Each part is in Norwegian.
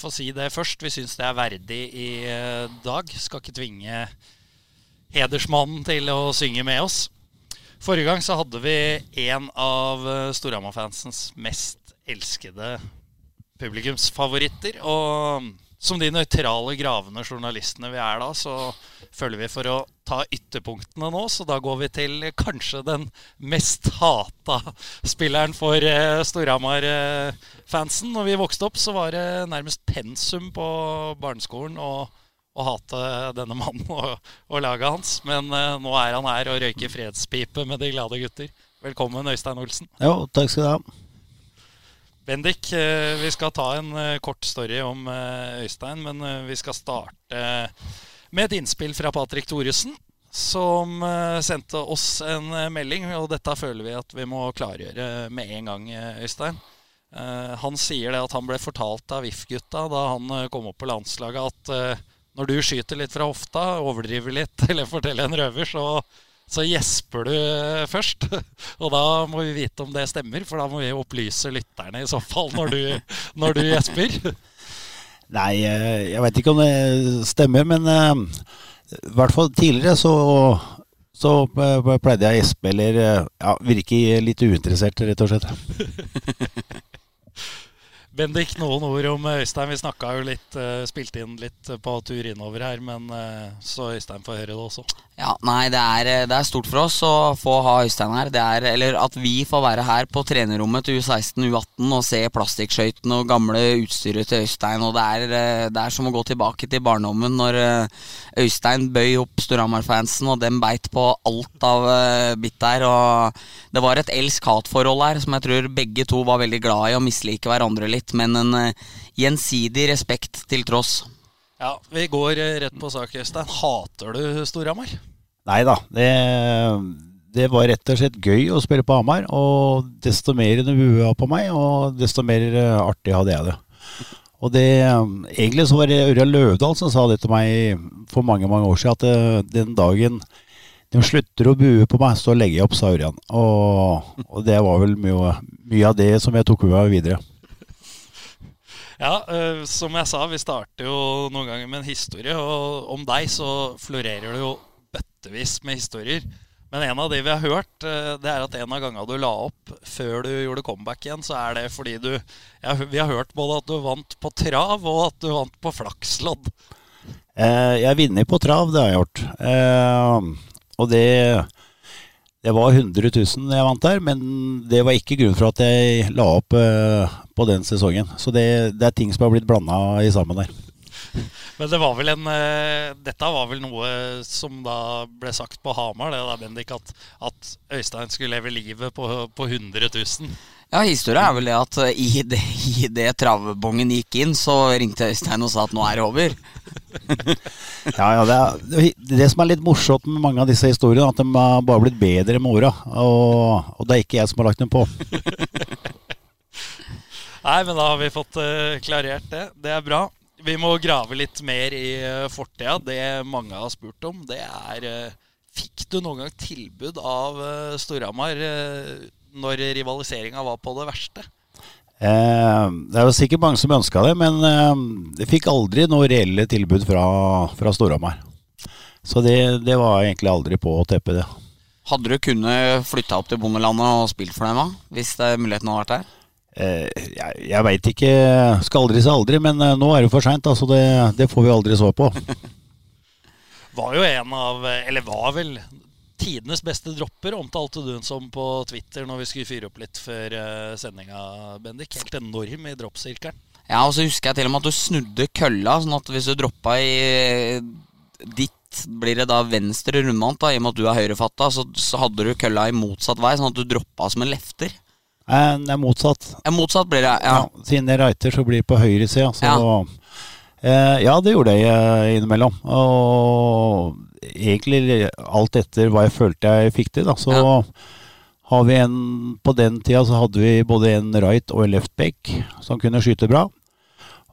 Få si det først. Vi syns det er verdig i eh, dag. Skal ikke tvinge hedersmannen til å synge med oss. Forrige gang så hadde vi en av eh, Storhamar-fansens mest elskede publikumsfavoritter. Og som de nøytrale, gravende journalistene vi er da, så følger vi for å ta ytterpunktene nå. Så da går vi til kanskje den mest hata spilleren for eh, Storhamar-fansen. Når vi vokste opp, så var det nærmest pensum på barneskolen å, å hate denne mannen og, og laget hans. Men eh, nå er han her og røyker fredspipe med de glade gutter. Velkommen, Øystein Olsen. Jo, takk skal du ha. Bendik, eh, vi skal ta en eh, kort story om Øystein, men vi skal starte med et innspill fra Patrick Thoresen. Som eh, sendte oss en eh, melding, og dette føler vi at vi må klargjøre med en gang, eh, Øystein. Han sier det at han ble fortalt av VIF-gutta da han kom opp på landslaget, at når du skyter litt fra hofta, overdriver litt eller forteller en røver, så, så gjesper du først. Og da må vi vite om det stemmer, for da må vi opplyse lytterne i så fall når du gjesper. Nei, eh, jeg vet ikke om det stemmer, men eh, i hvert fall tidligere så, så eh, pleide jeg å eller ja, virke litt uinteressert, rett og slett. Bendik, noen ord om Øystein. Vi snakka jo litt, eh, spilte inn litt på tur innover her, men eh, så Øystein får høre det også. Ja, nei, det er, eh, det er stort for oss å få ha Øystein her. Det er, eller at vi får være her på trenerrommet til U16, U18 og se plastikkskøytene og gamle utstyret til Øystein. Og det er, eh, det er som å gå tilbake til barndommen når eh, Øystein bøy opp Storhamar-fansen, og dem beit på alt av eh, bitt der. Og det var et elsk-hat-forhold her som jeg tror begge to var veldig glad i å mislike hverandre litt, men en eh, gjensidig respekt til tross. Ja, Vi går eh, rett på sak, Øystein. Hater du Storhamar? Nei da, det, det var rett og slett gøy å spille på Hamar, og desto mer det bua på meg, og desto mer eh, artig hadde jeg det. Og det, Egentlig så var det Ørjan Løvdahl som sa det til meg for mange mange år siden, at det, den dagen de slutter å bue på meg, så legger jeg opp, sa Ørjan. Og, og det var vel mye, mye av det som jeg tok med meg videre. Ja, uh, som jeg sa, vi starter jo noen ganger med en historie. Og om deg så florerer det jo bøttevis med historier. Men en av de vi har hørt, eh, det er at en av gangene du la opp før du gjorde comeback igjen, så er det fordi du ja, Vi har hørt både at du vant på trav, og at du vant på flakslodd. Eh, jeg vinner på trav, det har jeg gjort. Eh, og det, det var 100 000 jeg vant der, men det var ikke grunn for at jeg la opp eh, på den sesongen. Så det, det er ting som har blitt blanda i sammen der. Men det var vel en eh, Dette var vel noe som da ble sagt på Hamar, det da, Bendik, at, at Øystein skulle leve livet på, på 100 000. Ja, historia er vel det at eh, i det, i det travbongen gikk inn, så ringte Øystein og sa at nå er det over. Ja, ja, det, er, det som er litt morsomt med mange av disse historiene, at de har bare blitt bedre med åra. Og, og det er ikke jeg som har lagt dem på. Nei, men da har vi fått eh, klarert det. Det er bra. Vi må grave litt mer i uh, fortida. Det mange har spurt om, det er Fikk du noen gang tilbud av uh, Storhamar uh, når rivaliseringa var på det verste? Eh, det er jo sikkert mange som ønska det, men eh, det fikk aldri noe reelle tilbud fra, fra Storhamar. Så det, det var egentlig aldri på teppet, det. Hadde du kunnet flytta opp til bondelandet og spilt for dem, da? Hvis det, muligheten hadde vært der? Eh, jeg jeg veit ikke. Skal aldri si aldri, men eh, nå er det for seint. Altså det, det får vi aldri svar på. Var jo en av Eller var vel tidenes beste dropper, omtalte du den som på Twitter når vi skulle fyre opp litt før uh, sendinga, Bendik. Helt enorm i droppsirkelen. Ja, og så husker jeg til og med at du snudde kølla, sånn at hvis du droppa i ditt blir det da venstre rundvant, da, i og med at du er høyrefatta, så, så hadde du kølla i motsatt vei, sånn at du droppa som en lefter. Eh, det er motsatt. Ja, motsatt blir det, ja. Ja, siden jeg righter, så blir det på høyre sida. Så Ja. Eh, ja, det gjorde jeg eh, innimellom. Og egentlig alt etter hva jeg følte jeg fikk til, da. Så Ja. har vi en På den tida så hadde vi både en right og en left back som kunne skyte bra.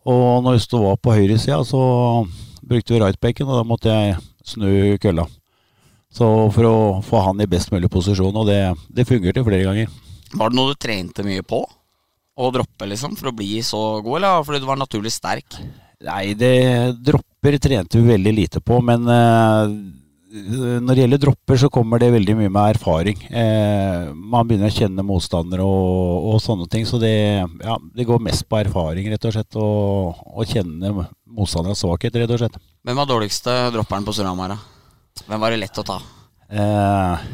Og når det var på høyresida, så brukte vi right-backen, og da måtte jeg snu kølla. Så for å få han i best mulig posisjon, og det, det fungerte flere ganger. Var det noe du trente mye på? å droppe, liksom, for å bli så god, eller fordi du var naturlig sterk? Nei, det dropper trente vi veldig lite på, men eh, når det gjelder dropper, så kommer det veldig mye med erfaring. Eh, man begynner å kjenne motstandere og, og sånne ting, så det, ja, det går mest på erfaring, rett og slett, og, og kjenne motstanderens svakhet, rett og slett. Hvem var dårligste dropperen på Storhamar? Hvem var det lett å ta? Eh,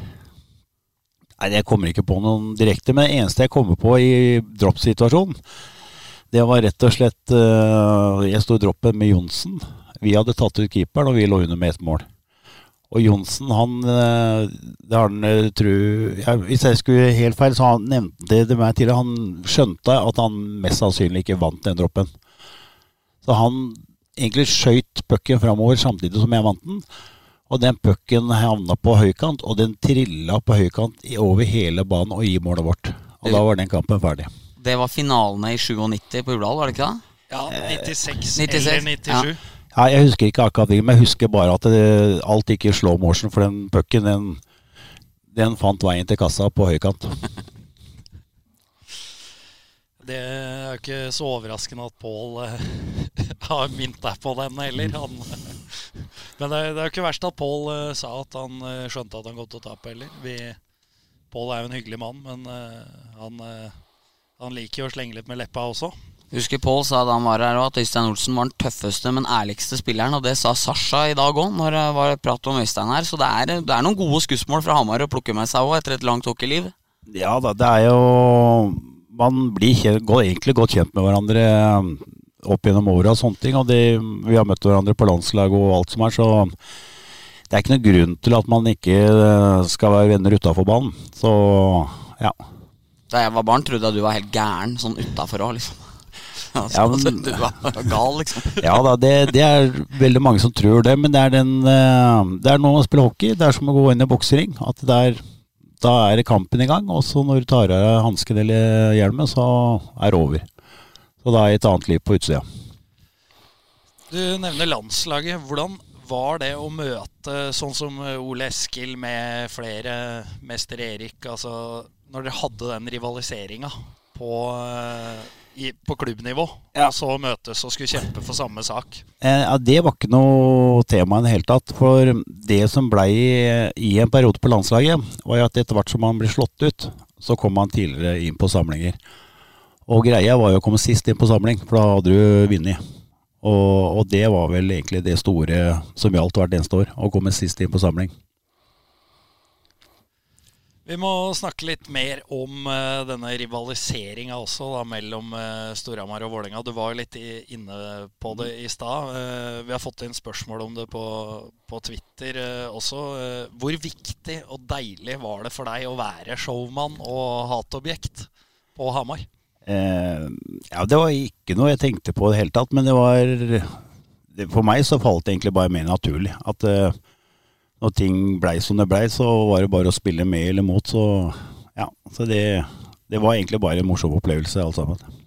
nei, jeg kommer ikke på noen direkte, men det eneste jeg kommer på i droppsituasjonen, det var rett og slett eh, Jeg sto i droppen med Johnsen. Vi hadde tatt ut keeperen, og vi lå under med ett mål. Og Johnsen, han eh, det har han eh, tru, ja, Hvis jeg skulle helt feil, så han nevnte det meg tidligere. Han skjønte at han mest sannsynlig ikke vant den droppen. Så han egentlig skøyt pucken framover samtidig som jeg vant den. Og den pucken havna på høykant, og den trilla på høykant over hele banen og i målet vårt. Og da var den kampen ferdig. Det var finalene i 97 på Hurdal, var det ikke det? Ja, 96, 96, eller 97. Ja, jeg husker ikke akkurat det, men jeg husker bare at det, alt gikk i slow motion, for den pucken den, den fant veien til kassa på høykant. Det er ikke så overraskende at Pål eh, har mint deg på den heller. Han, men det, er- det er jo ikke verst at Pål eh, sa at han eh, skjønte at han kom til å tape heller. Vi, Pål er jo en hyggelig mann, men eh, han, eh, han liker jo å slenge litt med leppa også. Husker Pål sa da han var her at Øystein Olsen var den tøffeste, men ærligste spilleren. Og det sa Sasha i dag òg, når det var prat om Øystein her. Så det er, det er noen gode skussmål fra Hamar å plukke med seg òg, etter et langt hockeyliv. Ja da, det er jo Man blir kjent, går egentlig godt kjent med hverandre um, opp gjennom åra og sånne ting. Og de, vi har møtt hverandre på landslag og alt som er, så det er ikke noen grunn til at man ikke eh, skal være venner utafor banen. Så ja. Da jeg var barn, trodde jeg du var helt gæren sånn utafor òg, liksom. Altså, Ja, men- du var gal, liksom. Ja da, det, det er veldig mange som tror det, men det er, den, eh, det er noe å spille hockey. Det er som å gå inn i boksering. At det er, da er kampen i gang, og så når du tar av deg hansken eller hjelmen, så er det over. Så da er et annet liv på utsida. Du nevner landslaget. Hvordan var det å møte sånn som Ole Eskil med flere Mester Erik? Altså, når dere hadde den rivaliseringa på, eh, på klubbnivå, Ja. og så møtes og skulle kjempe for samme sak. Eh, Ja, Det var ikke noe tema i det hele tatt. For det som blei i en periode på landslaget, var jo at etter hvert som man ble slått ut, så kom man tidligere inn på samlinger. Og greia var jo å komme sist inn på samling, for da hadde du vunnet. Og, og det var vel egentlig det store som gjaldt hvert eneste år, å komme sist inn på samling. Vi må snakke litt mer om uh, denne rivaliseringa også, da, mellom uh, Storhamar og Vålerenga. Du var jo litt i, inne på det i stad. Uh, vi har fått inn spørsmål om det på, på Twitter også. Hvor viktig og deilig var det for deg å være showmann og hatobjekt på Hamar? Ja, det var ikke noe jeg tenkte på i det hele tatt, men det var det, For meg så falt det egentlig bare mer naturlig. At når ting blei som det blei, så var det bare å spille med eller mot. Så ja, så det, det var egentlig bare en morsom opplevelse, alt sammen.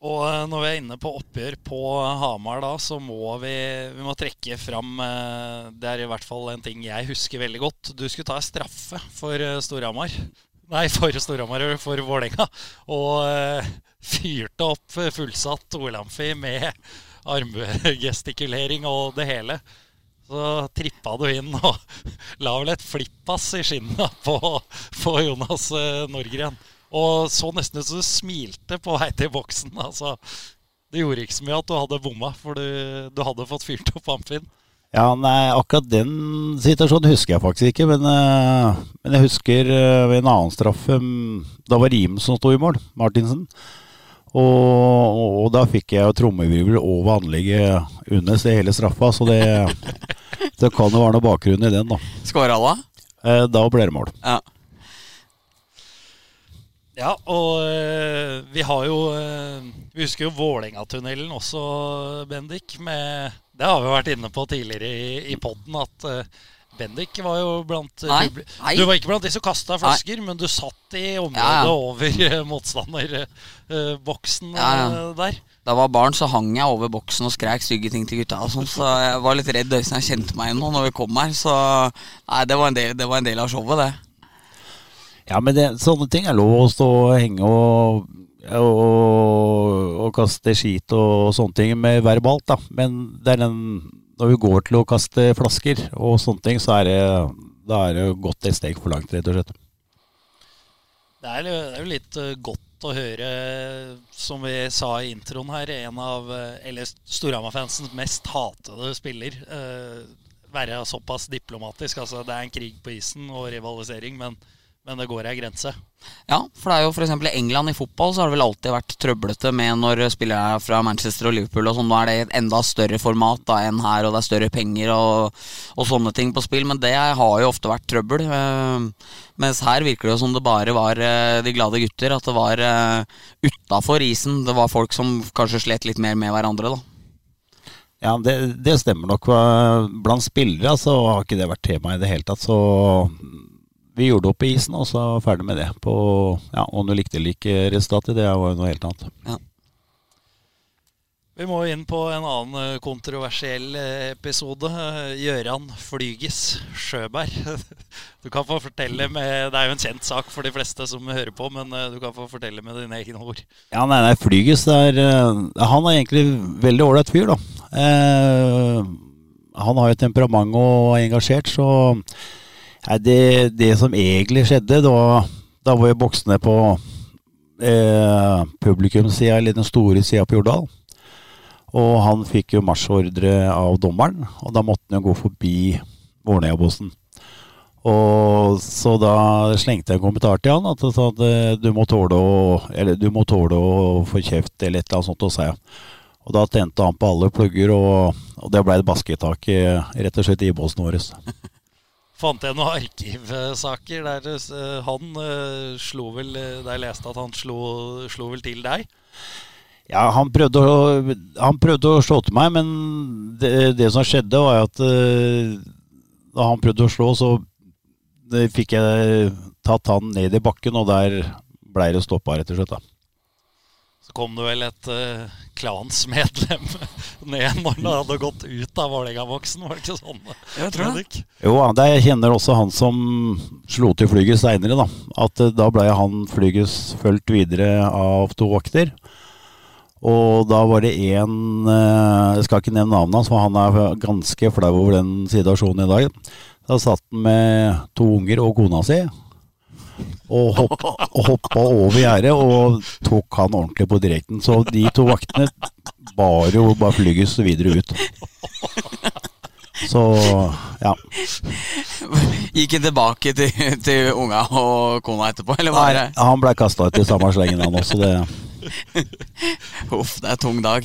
Og eh, når vi er inne på oppgjør på Hamar, da, så må vi, vi må trekke fram eh, Det er i hvert fall en ting jeg husker veldig godt. Du skulle ta en straffe for eh, Storhamar. Nei, for Storhamar, for Vålerenga. Og eh, fyrte opp eh, fullsatt OL-amfi med armgestikulering og det hele. Så trippa du inn og la vel et flippass i skinnet på, på Jonas eh, Norgren. Og så nesten ut som du smilte på vei til boksen. Altså, det gjorde ikke så mye at du hadde bomma, for du, du hadde fått fyrt opp amfien. Ja, nei, akkurat den situasjonen husker jeg faktisk ikke, men, eh, men jeg husker eh, ved en annen straffe mm, Da var Rim som sto i mål, Martinsen. Og, og, og da fikk jeg jo trommevirvel over anlegget under så hele straffa, så det, det kan jo være noe bakgrunn i den, da. Skåra da? Eh, Da ble det mål. Ja. Ja, og eh, vi har jo eh, Vi husker jo Vålerenga-tunnelen også, Bendik. Med, det har vi vært inne på tidligere i, i poden, at eh, Bendik var jo blant Nei, nei. Du var ikke blant de som kasta flasker, men du satt i området Ja, ja. over eh, motstanderboksen Ja, ja. eh, der. Da jeg var barn, så hang jeg over boksen og skrek stygge ting til gutta. sånn, Så jeg var litt redd Øystein kjente meg igjen nå når vi kom her. Så nei, det var en del, det var en del av showet, det. Ja, men det, sånne ting er lov å stå og henge og, og, og kaste skit og sånne ting med verbalt, da. Men det er den når vi går til å kaste flasker og sånne ting, så er det, da er det gått et steg for langt, rett og slett. Det er, jo litt eh, godt å høre, som vi sa i introen her, en av eh, eller Storhamar-fansens mest hatede spiller eh, være såpass diplomatisk. Altså, det er en krig på isen og rivalisering, men men det går ei grense. Ja, for det er jo f.eks. i England i fotball så har det vel alltid vært trøblete med når spillere er fra Manchester og Liverpool og sånn. Nå er det et enda større format da enn her, og det er større penger og, og sånne ting på spill. Men det har jo ofte vært trøbbel. Uh, mens her virker det jo som det bare var uh, de glade gutter. At det var uh, utafor isen. Det var folk som kanskje slet litt mer med hverandre, da. Ja, det, det stemmer nok. Blant spillere så har ikke det vært tema i det hele tatt. Så vi gjorde det opp i isen, og så ferdig med det. På, ja, om du likte eller ikke resultatet, det var jo noe helt annet. Ja. Vi må inn på en annen eh, kontroversiell eh, episode. Gjøran Flyges Sjøberg. Du kan få fortelle med Det er jo en kjent sak for de fleste som hører på, men eh, du kan få fortelle med dine egne ord. Ja, nei, nei Flyges er Han er egentlig veldig ålreit fyr, da. Eh, han har jo temperament og er engasjert, så Nei, det, det, som egentlig skjedde, da, da var jeg boksene på eh, publikumssida, eller den store sida på Jordal. Og han fikk jo marsjordre av dommeren, og da måtte han jo gå forbi Vårnøya-bossen. Og så da slengte jeg en kommentar til han at, at du, må tåle å, eller, du må tåle å få kjeft eller et eller annet sånt, og sa jeg. Og da tente han på alle plugger, og, og det ble et basketak rett og slett i båsen vår. Fant jeg noen arkivsaker der uh, han uh, slo vel uh, Der leste at han slo, slo, vel til deg? Ja, han prøvde, å, han prøvde å slå til meg, men det, det som skjedde, var at da han prøvde å slå, så fikk jeg tatt han ned i bakken, og der blei det stoppa, rett og slett. da. Så kom det vel et uh, klansmedlem ned når han hadde gått ut av Vålerenga-boksen, var det ikke sånn? Jeg tror det. Jo, det kjenner også han som slo til flyget seinere, da. At uh, da ble han flyget fulgt videre av to vakter. Og da var det én uh, Jeg skal ikke nevne navnet hans, for han er ganske flau over den situasjonen i dag. Da satt han med to unger og kona si og hoppa, hoppa over gjerdet og tok han ordentlig på direkten. Så de to vaktene bar jo bare flyges videre ut. Så ja. Gikk han tilbake til, til unga og kona etterpå, eller var det Han blei kasta ut i samme slengen, han også. Det. Uff, det er tung dag.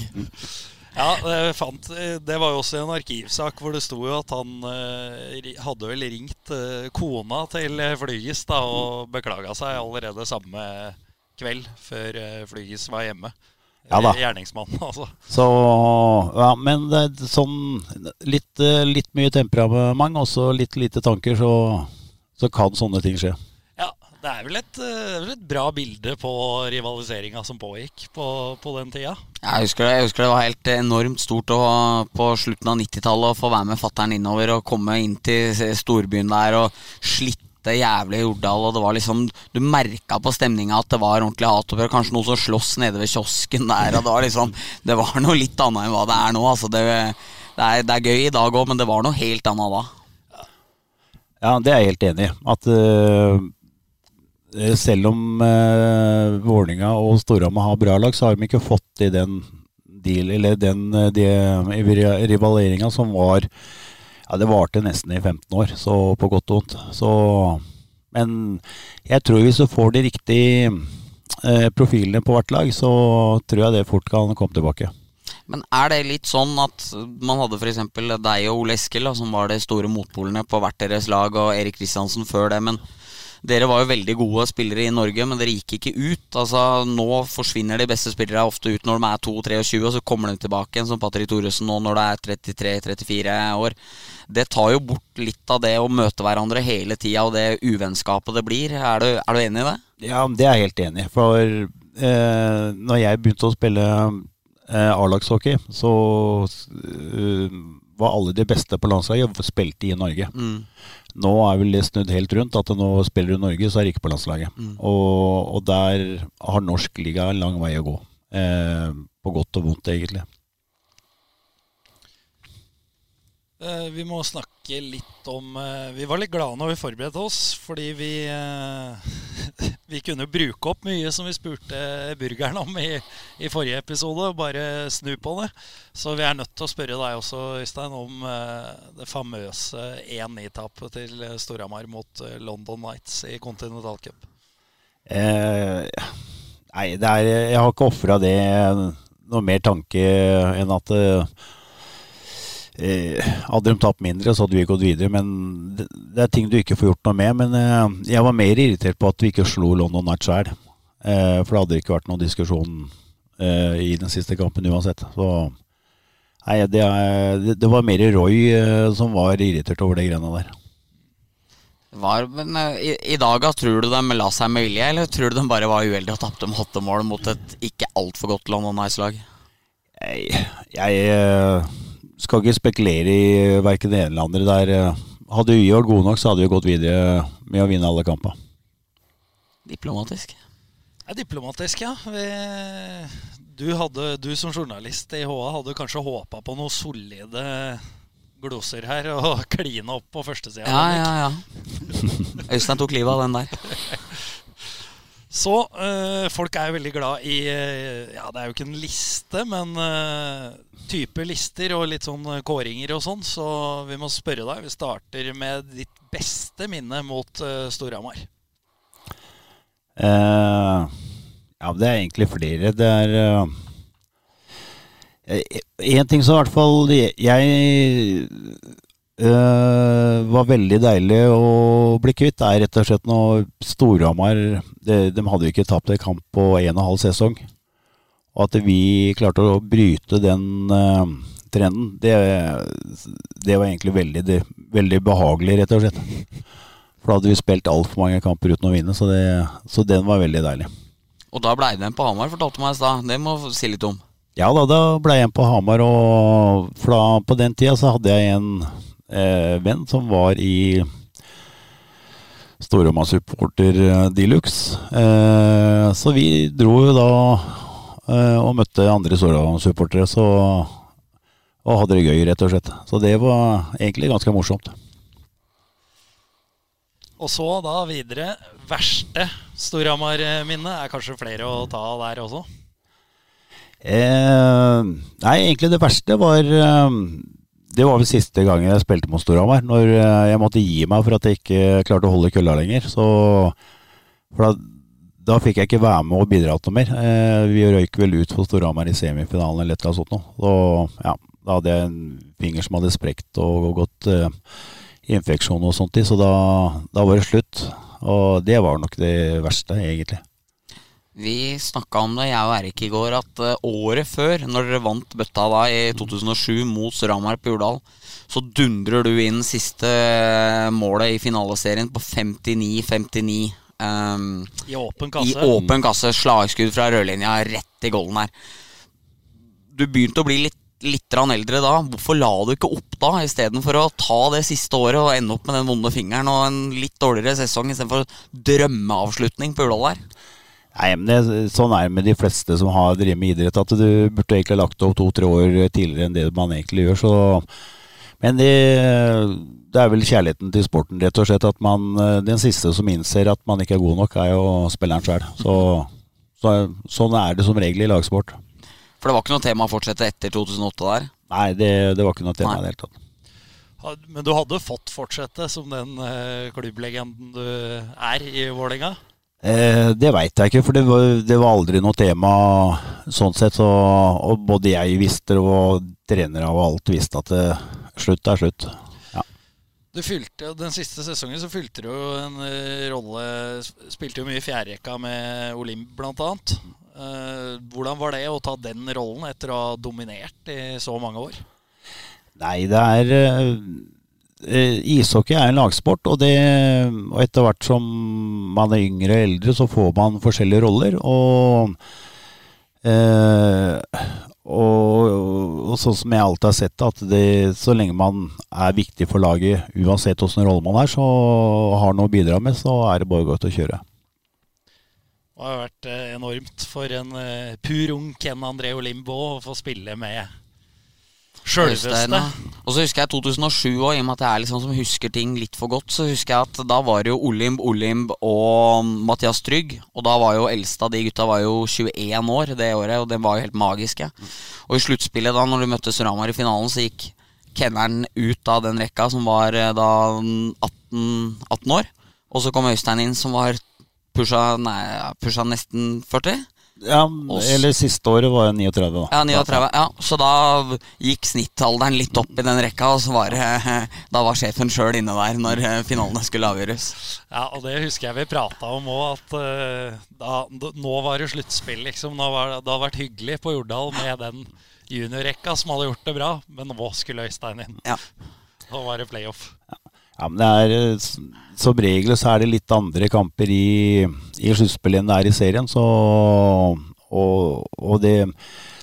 Ja, det, fant, det var jo også en arkivsak hvor det sto jo at han eh, hadde vel ringt eh, kona til Flygis da, og beklaga seg allerede samme kveld før eh, Flygis var hjemme. Ja da. Gjerningsmannen, altså. Så, ja, men det er sånn litt, eh, litt mye temperament og så litt lite tanker, så, så kan sånne ting skje. Det er vel et, vel et bra bilde på rivaliseringa som pågikk på, på den tida. Jeg husker, det, jeg husker det var helt enormt stort å, på slutten av 90-tallet å få være med fattern innover og komme inn til storbyen der og slitte jævlig Jordal. Og det var liksom Du merka på stemninga at det var ordentlig hatopprør. Kanskje noen som slåss nede ved kiosken der. Og det var liksom Det var noe litt annet enn hva det er nå. Altså det, det, er, det er gøy i dag òg, men det var noe helt annet da. Ja, det er jeg helt enig i. At uh, Eh, selv om eh, Vålinga og Storhamar har bra lag, så har de ikke fått i den deal, eller den eh, de, rivaleringa som var Ja, det varte nesten i 15 år, så på godt og vondt. Så Men jeg tror hvis du får de riktige eh, profilene på hvert lag, så tror jeg det fort kan komme tilbake. Men er det litt sånn at man hadde f.eks. deg og Ole Eskel, som var de store motpolene på hvert deres lag, og Erik Kristiansen før det, men dere var jo veldig gode spillere i Norge, men dere gikk ikke ut. Altså, Nå forsvinner de beste spillere ofte ut når de er 2-23, og så kommer de tilbake igjen, som Patrick Thoresen nå når det er 33-34 år. Det tar jo bort litt av det å møte hverandre hele tida, og det uvennskapet det blir. Er du, er du, enig i det? Ja, det er jeg helt enig i. For eh, når jeg begynte å spille eh, A-lagshockey, så uh, var alle de beste på landslaget, spilte i Norge. Mm. Nå er vel det snudd helt rundt, at nå spiller du i Norge, så er det ikke på landslaget. Mm. Og, og der har norsk liga en lang vei å gå. Eh, på godt og vondt, egentlig. Eh, Vi må snakke litt om eh, Vi var litt glade når vi forberedte oss, fordi vi eh, Vi kunne bruke opp mye som vi spurte burgeren om i, i forrige episode, og bare snu på det. Så vi er nødt til å spørre deg også, Øystein, om eh, det famøse 1-9-tapet til Storhamar mot eh, London Nights i Continental Cup. Eh, nei, er, jeg har ikke ofra det noe mer tanke enn at eh, eh, Hadde de tapt mindre, så hadde vi gått videre. Men det, det er ting du ikke får gjort noe med. Men eh, jeg var mer irritert på at vi ikke slo London Night sjøl. Eh, for det hadde ikke vært noen diskusjon eh, i den siste kampen uansett. Så nei, det, det, det var mer Roy eh, som var irritert over de greiene der. Var, men eh, i, i dag, tror du de la seg med vilje, eller tror du de bare var uheldige og tapte med åtte mål mot et ikke altfor godt London Nice-lag? Jeg, jeg eh, skal ikke spekulere i verken det ene eller andre. Der, eh, hadde vi vært gode nok, så hadde vi gått videre med å vinne alle kampene. Diplomatisk. Er diplomatisk, ja. Vi, du, hadde, du som journalist i HA hadde kanskje håpa på noe solide gloser her og kline opp på førstesida. Ja, ja, ja. Øystein tok livet av den der. Så øh, folk er jo veldig glad i øh, Ja, det er jo ikke en liste, men øh, type lister og litt sånn kåringer og sånn. Så vi må spørre deg. Vi starter med ditt beste minne mot øh, Storhamar. Uh, ja, det er egentlig flere. Det er Én ting som i hvert fall jeg eh, var veldig deilig å bli kvitt, Det er rett og slett noe Storhamar de, de hadde jo ikke tapt en kamp på en og en halv sesong. Og at vi klarte å bryte den uh, trenden, det, det var egentlig veldig, det, veldig behagelig, rett og slett. For da hadde vi spilt altfor mange kamper uten å vinne, så, det, så den var veldig deilig. Og da blei det en på Hamar, fortalte meg i stad. Det må si litt om. Ja da, da ble jeg en på Hamar, og da, på den tida så hadde jeg en eh, venn som var i Storhamar-supporter eh, de luxe. Eh, så vi dro jo da eh, og møtte andre Storhamar-supportere så, og hadde det gøy, rett og slett. Så det var egentlig ganske morsomt. Og så da videre. Verste Storhamar-minne er kanskje flere å ta der også? Eh, nei, egentlig det verste var eh, Det var vel siste gangen jeg spilte mot Storhamar. Når eh, jeg måtte gi meg for at jeg ikke klarte å holde kølla lenger. Så, for da, da fikk jeg ikke være med og bidra til noe mer. Eh, vi røyk vel ut for Storhamar i semifinalen eller et eller annet sånt noe. Så ja, da hadde jeg en finger som hadde sprekt og, og gått eh, infeksjon og sånt i, så da, da var det slutt. Og det var nok det verste, egentlig. Vi snakka om det, jeg og Erik i går, at eh, året før, når dere vant bøtta da i 2007 mot Storhamar på Jordal, så dundrer du inn siste eh, målet i finaleserien på 59-59. Um, I åpen kasse. I åpen kasse, slagskudd fra rødlinja rett i golden her. Du begynte å bli litt, litt eldre da. Hvorfor la du ikke opp da, istedenfor å ta det siste året og ende opp med den vonde fingeren og en litt dårligere sesong, istedenfor drømmeavslutning på Jordal der? Nei, men det, Sånn er det med de fleste som har drevet med idrett, at du burde egentlig lagt opp to-tre år tidligere enn det man egentlig gjør. Så. Men det, det er vel kjærligheten til sporten, rett og slett. At man, den siste som innser at man ikke er god nok, er jo spilleren sjøl. Så, så, sånn er det som regel i lagsport. For det var ikke noe tema å fortsette etter 2008 der? Nei, det, det var ikke noe tema i det hele tatt. Men du hadde fått fortsette som den eh, klubblegenden du er i Vålerenga? Eh, det veit jeg ikke, for det var, det var aldri noe tema sånn sett. Så, og både jeg visste det, og trenere og alt visste at det, slutt er slutt. Du fylte, Den siste sesongen så fylte du en eh, rolle sp- Spilte jo mye i fjerderekka med Olimp, blant annet. Eh, hvordan var det å ta den rollen etter å ha dominert i så mange år? Nei, det er eh, Ishockey er en lagsport, og, det, og etter hvert som man er yngre og eldre, så får man forskjellige roller. Og, eh, og, og sånn som jeg alltid har sett det, at så lenge man er viktig for laget, uansett åssen rolle man er, så har noe å bidra med, så er det bare godt å kjøre. Det har vært eh, enormt for en uh, pur ung Ken André Olimbo å få spille med sjølveste. Og så husker jeg 2007 òg, i og med at jeg er liksom som husker ting litt for godt. Så husker jeg at da var det jo Olimb, Olimb og Mathias Trygg. Og da var jo eldste av de gutta var jo 21 år det året, og det var jo helt magiske. Og i sluttspillet, da når de møtte Suramar i finalen, så gikk kenneren ut av den rekka, som var eh, da 18, 18 år. Og så kom Øystein inn, som var pusha, nei, pusha nesten 40. Ja, eller siste året var jeg 39, da. Ja, 39, ja. Så da gikk snittalderen litt opp i den rekka, og så var Da var sjefen sjøl inne der når eh, finalene skulle avgjøres. Ja, og det husker jeg vi prata om òg, at uh, da, nå var det sluttspill, liksom. Nå var det, det hadde vært hyggelig på Jordal med den juniorrekka som hadde gjort det bra, men nå skulle Øystein inn. Ja. Nå var det playoff. Ja. Ja, men det er, eh, Som regel så er det litt andre kamper i, i sluttspillet enn det er i serien. Så, og, og, det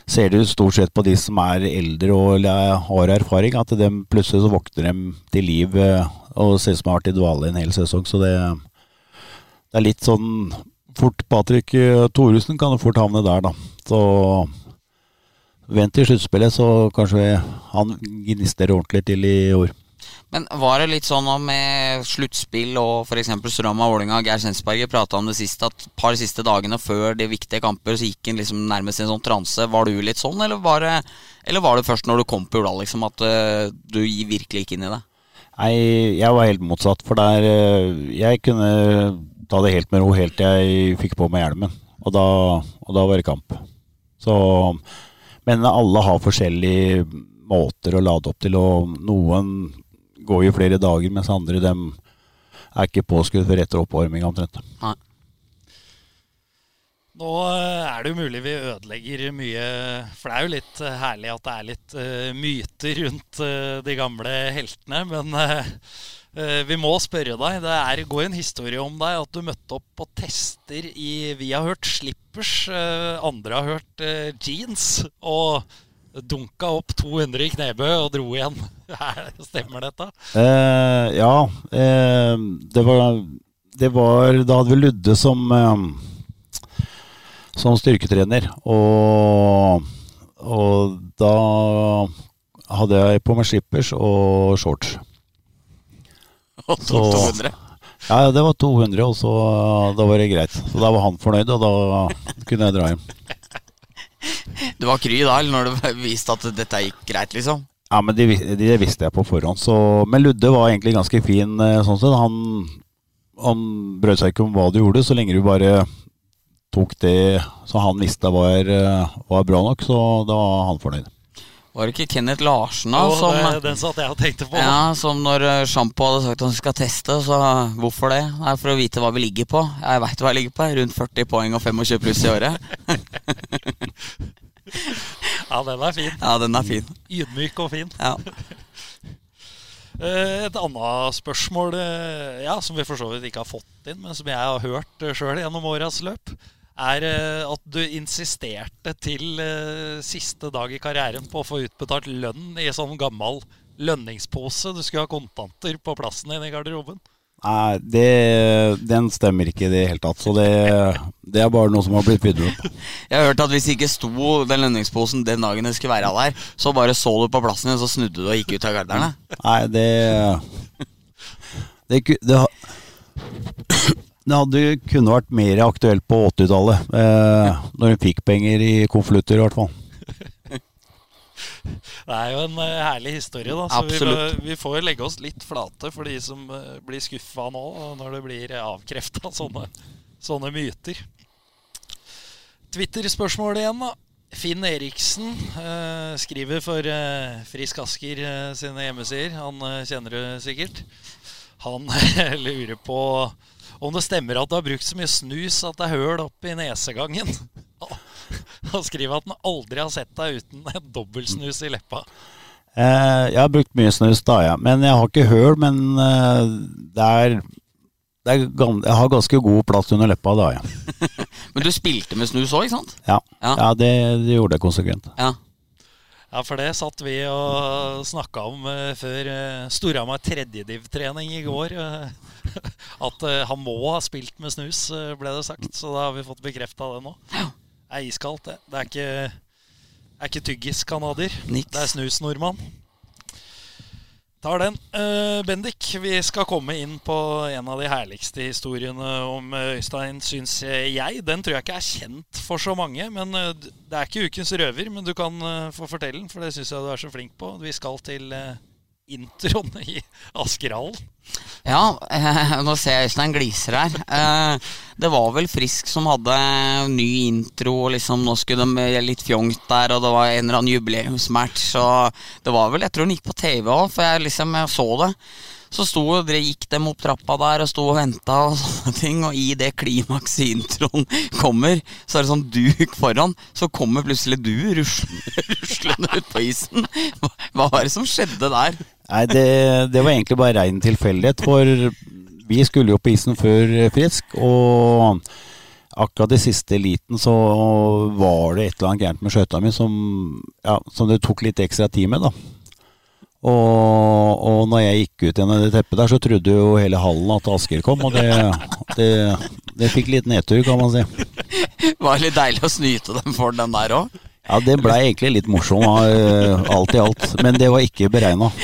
ser du stort sett på de som er eldre og har erfaring, at de plutselig så våkner de til liv eh, og ser ut som de har vært i dvale en hel sesong. Så det, det er litt sånn fort Patrick eh, Thoresen kan fort havne der, da. Så vent til sluttspillet, så kanskje han gnister ordentlig til i år. Men var det litt sånn med sluttspill og f.eks. Strømma, Vålerenga, Geir Sensberger prata om det siste, at et par siste dagene før de viktige kamper så gikk en liksom nærmest i en sånn transe. Var du litt sånn, eller var det, eller var det først når du kom på Ula liksom, at uh, du virkelig gikk inn i det? Nei, jeg var helt motsatt. For der uh, Jeg kunne ta det helt med ro helt til jeg fikk på meg hjelmen. Og da, og da var det kamp. Så Men alle har forskjellige måter å lade opp til, og noen går jo flere dager, mens andre dem er ikke påskudd før etter oppvarming omtrent. Nei. Nå eh, er det jo mulig vi ødelegger mye, for det er jo litt eh, herlig at det er litt uh, myter rundt uh, de gamle heltene. Men uh, vi må spørre deg. Det er, går en historie om deg at du møtte opp på tester i Vi har hørt slippers, andre har hørt jeans. Og dunka opp 200 i knebø og dro igjen. Stemmer dette? Eh, ja. Eh, det, var, det var Da hadde vi Ludde som, eh, som styrketrener. Og, og da hadde jeg på meg slippers og shorts. Og 200? ja, det var 200, og så da var det greit. Så da var han fornøyd, og da kunne jeg dra hjem. Du var kry da, eller når du viste at dette gikk greit, liksom? Ja, men det, de visste jeg på forhånd. Så, men Ludde var egentlig ganske fin eh, sånn sett. Han, han brød seg ikke om hva du gjorde, så lenge du bare tok det så han visste var, eh, var bra nok, så da var han fornøyd. Var det ikke Kenneth Larsen da? Oh, som, det, den satt jeg og tenkte på. Ja, Som når uh, Sjampo hadde sagt at han skal teste, så hvorfor det? Er for å vite hva vi ligger på. Jeg veit hva jeg ligger på. Rundt 40 poeng og 25 pluss i året. ja, den er fin. Ja, den er fin. Ydmyk og fin. Ja. Eh, et annet spørsmål eh, ja, som vi for så vidt ikke har fått inn, men som jeg har hørt sjøl gjennom åras løp er eh, at du insisterte til eh, siste dag i karrieren på å få utbetalt lønn i sånn gammel lønningspose. Du skulle ha kontanter på plassen din i garderoben. Nei, det, den stemmer ikke i det hele tatt. Så det, det, er bare noe som har blitt bygd opp. Jeg har hørt at hvis det ikke sto den lønningsposen den dagen det skulle være der, så bare så du på plassen din, så snudde du og gikk ut av garderne? Nei, det Det, det, det det hadde kunne vært mer aktuelt på 80-tallet. Eh, når hun fikk penger i konvolutter, i hvert fall. Det er jo en uh, herlig historie, da. Så vi, vi, får legge oss litt flate for de som uh, blir skuffa nå, når det blir avkrefta sånne, sånne myter. Twitter-spørsmål igjen, da. Finn Eriksen uh, skriver for Frisk Asker sine hjemmesider. Han kjenner du sikkert. Han lurer på om det stemmer at du har brukt så mye snus at det er høl opp i nesegangen. Han skriver at han aldri har sett deg uten en dobbeltsnus i leppa. Eh, jeg har brukt mye snus, da, ja. Men jeg har ikke høl. Men eh, det er, det er Jeg har ganske god plass under leppa, da, ja. men du spilte med snus òg, ikke sant? Ja, ja. ja det, det, gjorde jeg konsekvent. Ja. Ja, for det satt vi og snakka om uh, før uh, Storhamar tredjediv-trening i går. Uh, at han må ha spilt med snus, ble det sagt. Så da har vi fått bekrefta det nå. Det er iskaldt, det. Det er ikke, er ikke tyggis-canadier. Det er snus-nordmann. Tar den. Uh, Bendik, vi skal komme inn på en av de herligste historiene om Øystein, syns jeg. Den tror jeg ikke er kjent for så mange. men uh, Det er ikke ukens røver, men du kan få fortelle den, for det syns jeg du er så flink på. Vi skal til introen i Askerhallen. Ja, eh, nå ser jeg Øystein gliser her. Eh, det var vel Frisk som hadde ny intro, og liksom nå skulle de litt fjongt der, og det var en eller annen jubileumsmatch, og det var vel Jeg tror den gikk på TV òg, for jeg liksom jeg så det. Så sto, gikk dem opp trappa der og sto og venta og sånne ting. Og i det klimakset introen kommer, så er det sånn duk foran. Så kommer plutselig du ruslende, ruslende ut på isen. Hva, var det som skjedde der? Nei, det, det var egentlig bare rein tilfeldighet. For vi skulle jo på isen før Frisk. Og akkurat i siste liten så var det et eller annet gærent med skøyta mi som, ja, som det tok litt ekstra tid med. da og, og når jeg gikk ut i det teppet der, så trodde jo hele hallen at Asker kom. Og det, det, det fikk litt nedtur, kan man si. Var litt deilig å snyte dem for den der òg? Ja, det blei egentlig litt morsom, eh, alt i alt. Men det var ikke beregna.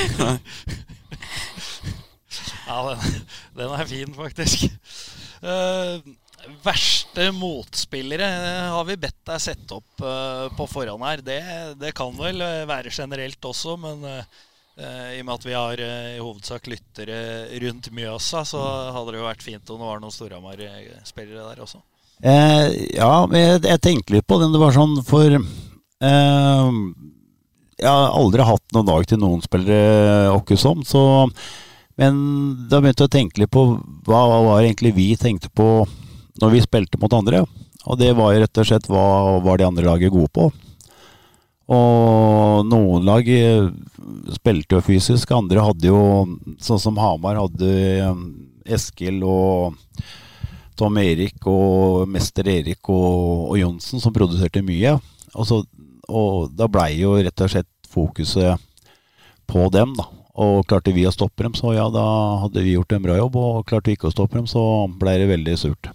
Ja, den, den, er fin, faktisk. Uh, verste motspillere har vi bedt deg sette opp uh, på forhånd her. Det, det, kan vel være generelt også, men uh, Eh, I og med at vi har eh, i hovedsak lyttere rundt Mjøsa, så hadde det jo vært fint om det var noen Storhamar-spillere der også. Eh, ja, jeg, jeg, tenkte litt på den. Det var sånn for eh, Jeg har aldri hatt noen dag til noen spillere åkkesom, så Men da begynte jeg å tenke litt på hva var egentlig vi tenkte på når vi spilte mot andre. Og det var jo rett og slett hva var de andre laget gode på. Og noen lag eh, spilte jo fysisk, andre hadde jo Sånn som Hamar hadde eh, Eskil og Tom Erik og Mester Erik og, og Johnsen som produserte mye. Og, så, og da blei jo rett og slett fokuset på dem, da. Og klarte vi å stoppe dem, så ja, da hadde vi gjort en bra jobb. Og klarte vi ikke å stoppe dem, så blei det veldig surt.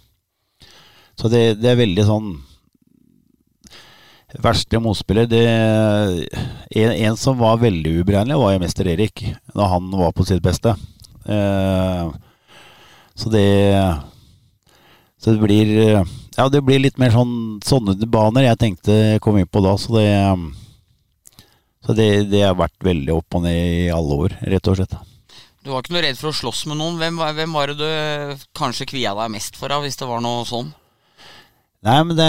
Så det, det er veldig sånn Verste motspiller det, en, en, som var veldig uberegnelig, var jo mester Erik. Da han var på sitt beste. Eh, så det Så det blir Ja, det blir litt mer sånn sånne baner jeg tenkte jeg kom inn på da. Så det Så det, det har vært veldig opp og ned i alle år, rett og slett. Du var ikke noe redd for å slåss med noen. Hvem, hvem var det du kanskje kvia deg mest for, da, hvis det var noe sånn? Nei, men det,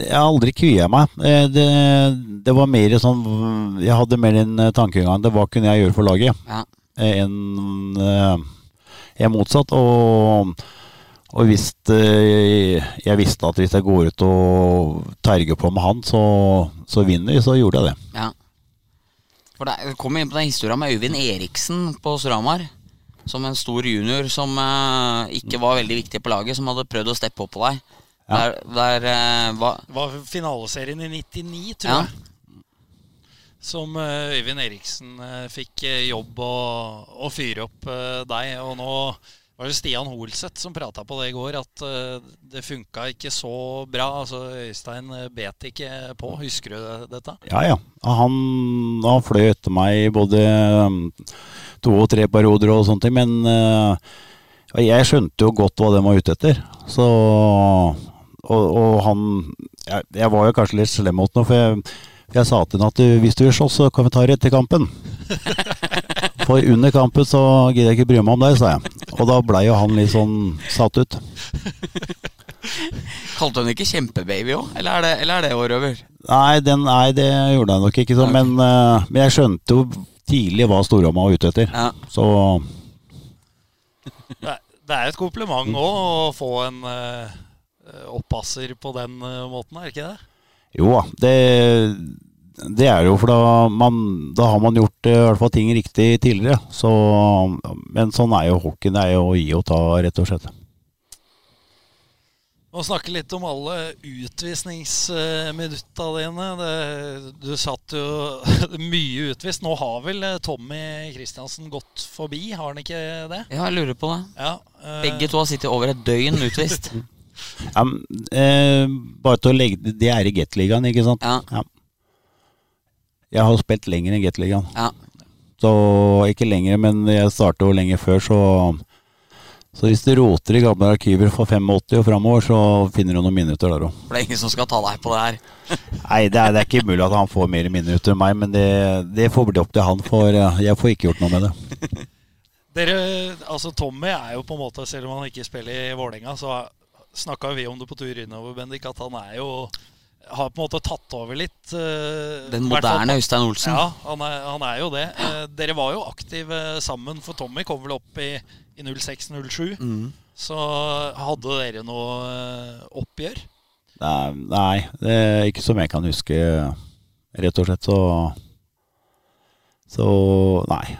jeg har aldri kvia meg. Eh, det, det, var mer sånn Jeg hadde mer den tankegangen det hva kunne jeg gjøre for laget, ja. Eh, enn jeg motsatt. Og, og hvis jeg visste at hvis jeg går ut og terger på med han, så, så vinner vi, så gjorde jeg det. Ja. For det kom inn på den historien med Øyvind Eriksen på Storhamar. Som en stor junior som eh, ikke var veldig viktig på laget, som hadde prøvd å steppe opp på deg. Ja. Der, der uh, var Det var finaleserien i 99, tror ja. jeg. Som uh, Øyvind Eriksen uh, fikk jobb å, å fyre opp deg. Og nå var det Stian Holseth som prata på det i går, at det funka ikke så bra. Altså Øystein bet ikke på. Husker du dette? Ja, ja. Han, han fløy etter meg både um, to og tre perioder og sånne ting. Men jeg skjønte jo godt hva de var ute etter. Så og, og han jeg, jeg, var jo kanskje litt slem mot ham, for jeg, jeg sa til ham at hvis du vil slåss, så kan vi ta det etter kampen. For under kampen så gidder jeg ikke bry meg om deg, sa jeg. Og da blei jo han litt sånn satt ut. Kalte hun ikke kjempebaby òg, eller, er det, eller er det år over? Nei, den, nei, det gjorde jeg nok ikke. Så, men, uh, men, jeg skjønte jo tidlig hva Storhamar var ute etter. Ja. Så det er et kompliment òg å få en uh oppasser på den eh, måten, er det ikke det? Jo da, det, det, er jo for da, man, da, har man gjort eh, i hvert fall ting riktig tidligere. Så, men sånn er jo hockeyen. Det er jo å gi og ta, rett og slett. Vi Må snakke litt om alle utvisningsminutta dine. Det, du satt jo mye utvist. Nå har vel eh, Tommy Kristiansen gått forbi, har han ikke det? Ja, jeg lurer på det. Ja, øh... Begge to har sittet over et døgn utvist. Ja, men, eh, bare til å legge Det er i Gateligaen, ikke sant? Ja. Jeg har spilt lenger enn Gateligaen. Ja. Så ikke lenger, men jeg startet jo lenger før, så Så hvis du roter i gamle arkiver fra 85 og framover, så finner du noen minutter der òg. For det er ingen som skal ta deg på det her. Nei, det er, det er ikke mulig at han får mer minutter enn meg, men det, det får bli opp til han, for eh, jeg får ikke gjort noe med det. Dere, altså Tommy er jo på en måte, selv om han ikke spiller i Vålerenga, så snakka vi om det på tur innover, Bendik, at han er jo har på en måte tatt over litt. eh, Den moderne Øystein Olsen. Ja, han er, han er jo det. Eh, dere var jo aktive sammen, for Tommy kom vel opp i, i 06-07. Mm. Så hadde dere noe eh, oppgjør? Nei, nei, det er ikke som jeg kan huske, rett og slett. Så Så nei,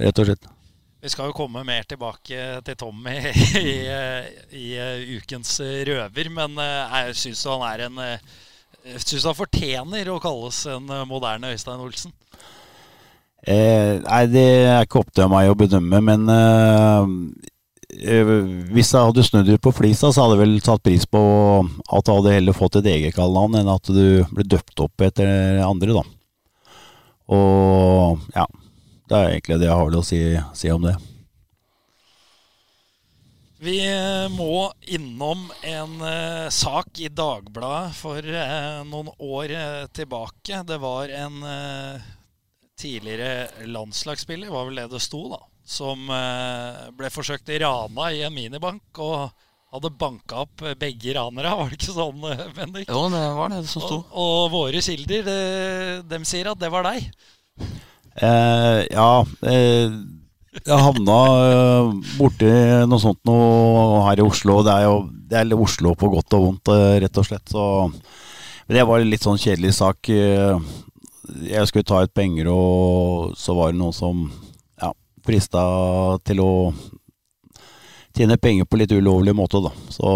rett og slett. Vi skal jo komme mer tilbake til Tommy i, i, i eh, ukens røver, men eh, jeg syns han er en eh, Jeg syns han fortjener å kalles en moderne Øystein Olsen. Eh, nei, det er ikke opp til meg å bedømme, men eh, hvis jeg hadde snudd ut på flisa, så hadde jeg vel tatt pris på at du hadde heller fått et eget kallenavn enn at du ble døpt opp etter andre, da. Og ja, det er egentlig det jeg har å si, si om det. Vi eh, må innom en uh, sak i Dagbladet for uh, noen år uh, tilbake. Det var en tidligere landslagsspiller, var vel det det sto, da, som ble forsøkt rana i en minibank og hadde banka opp begge ranere. Var det ikke sånn, Bendik? Jo, det var det som sto. Og, og våre kilder, de, de sier at det var deg. Eh, ja, eh, jeg havna eh, borti noe sånt noe her i Oslo. Det er jo det er Oslo på godt og vondt, eh, rett og slett. Så, det var en litt sånn kjedelig sak. Eh, jeg skulle ta ut penger, og så var det noen som ja, frista til å tjene penger på litt ulovlig måte, da. Så,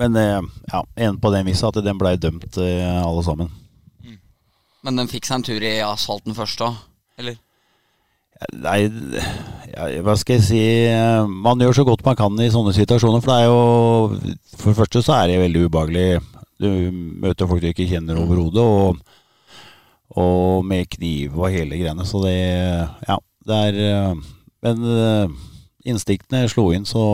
men eh, ja, en på den viset at den blei dømt, alle sammen. Men den fikk seg en tur i asfalten først òg, eller? Nei, ja, hva skal jeg si Man gjør så godt man kan i sånne situasjoner. For det er jo For det første så er det veldig ubehagelig. Du møter folk du ikke kjenner overhodet, og, og med kniv og hele greiene. Så det Ja, det er Men eh, instinktene slo inn, så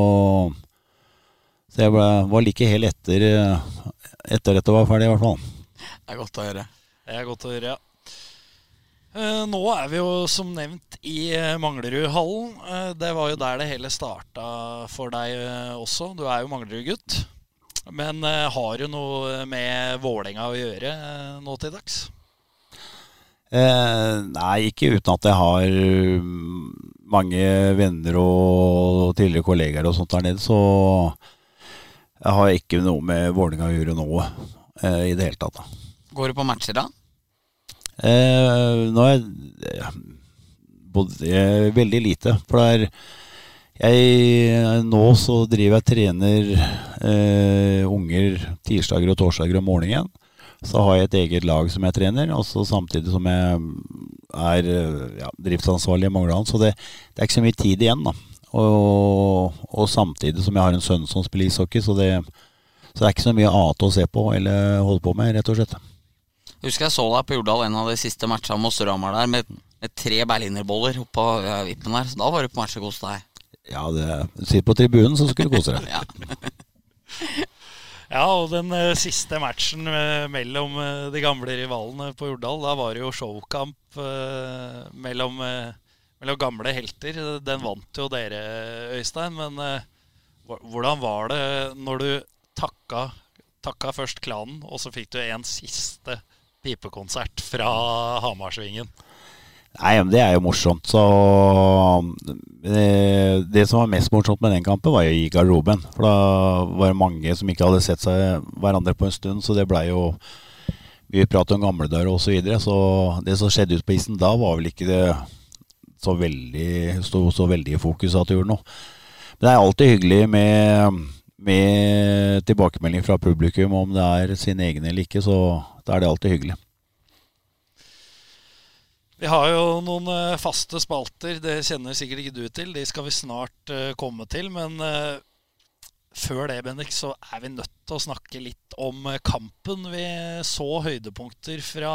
Så jeg ble, var like hel etter etter Etter dette var ferdig, i hvert fall. Det er godt å høre. Det er godt å høre, ja. Eh, Nå er vi jo som nevnt i eh, Manglerudhallen. Eh, Det var jo der det hele starta for deg også. Du er jo Manglerud-gutt. Men har du noe med Vålerenga å gjøre nå til dags? Eh, nei, ikke uten at jeg har mm, mange venner og tidligere kollegaer og sånt der nede, så jeg har ikke noe med Vålerenga å gjøre nå eh, i det hele tatt. Da. Går du på matcher, da? Eh, nå er jeg bodd veldig lite, for det er jeg, nå så driver jeg trener eh, unger tirsdager og torsdager om morgenen. Så har jeg et eget lag som jeg trener, og så samtidig som jeg er ja, driftsansvarlig i Mangland. Så det, det er ikke så mye tid igjen, da. Og, og samtidig som jeg har en sønn som spiller ishockey, så det, så det er ikke så mye annet å se på eller holde på med, rett og slett. Husker jeg så deg på Jordal en av de siste matchene mot Storhamar der, med, med tre berlinerboller oppå uh, vippen der. Så da var du på match og koste deg. Ja, det, sitt på tribunen, så skal du kose deg. Ja. Ja, og den uh, siste matchen uh, mellom uh, de gamle rivalene på Jordal, da var det jo showkamp mellom, mellom gamle helter. Den vant jo dere, Øystein. Men hvordan var det når du takka, takka først klanen, og så fikk du en siste pipekonsert fra Hamarsvingen? Nei, men det er jo morsomt. Så det, det som var mest morsomt med den kampen, var jo i garderoben. For da var det mange som ikke hadde sett seg hverandre på en stund, så det blei jo Vi pratet om gamle dager og så videre, så det som skjedde ute på isen da, var vel ikke det så veldig så, så veldig i fokus at det gjorde noe. Men det er alltid hyggelig med, med tilbakemelding fra publikum om det er sine egne eller ikke, så da er det alltid hyggelig. Vi har jo noen eh, faste spalter, det kjenner sikkert ikke du til. De skal vi snart uh, komme til. Men uh, før det, Bendik, så er vi nødt til å snakke litt om kampen. Vi så høydepunkter fra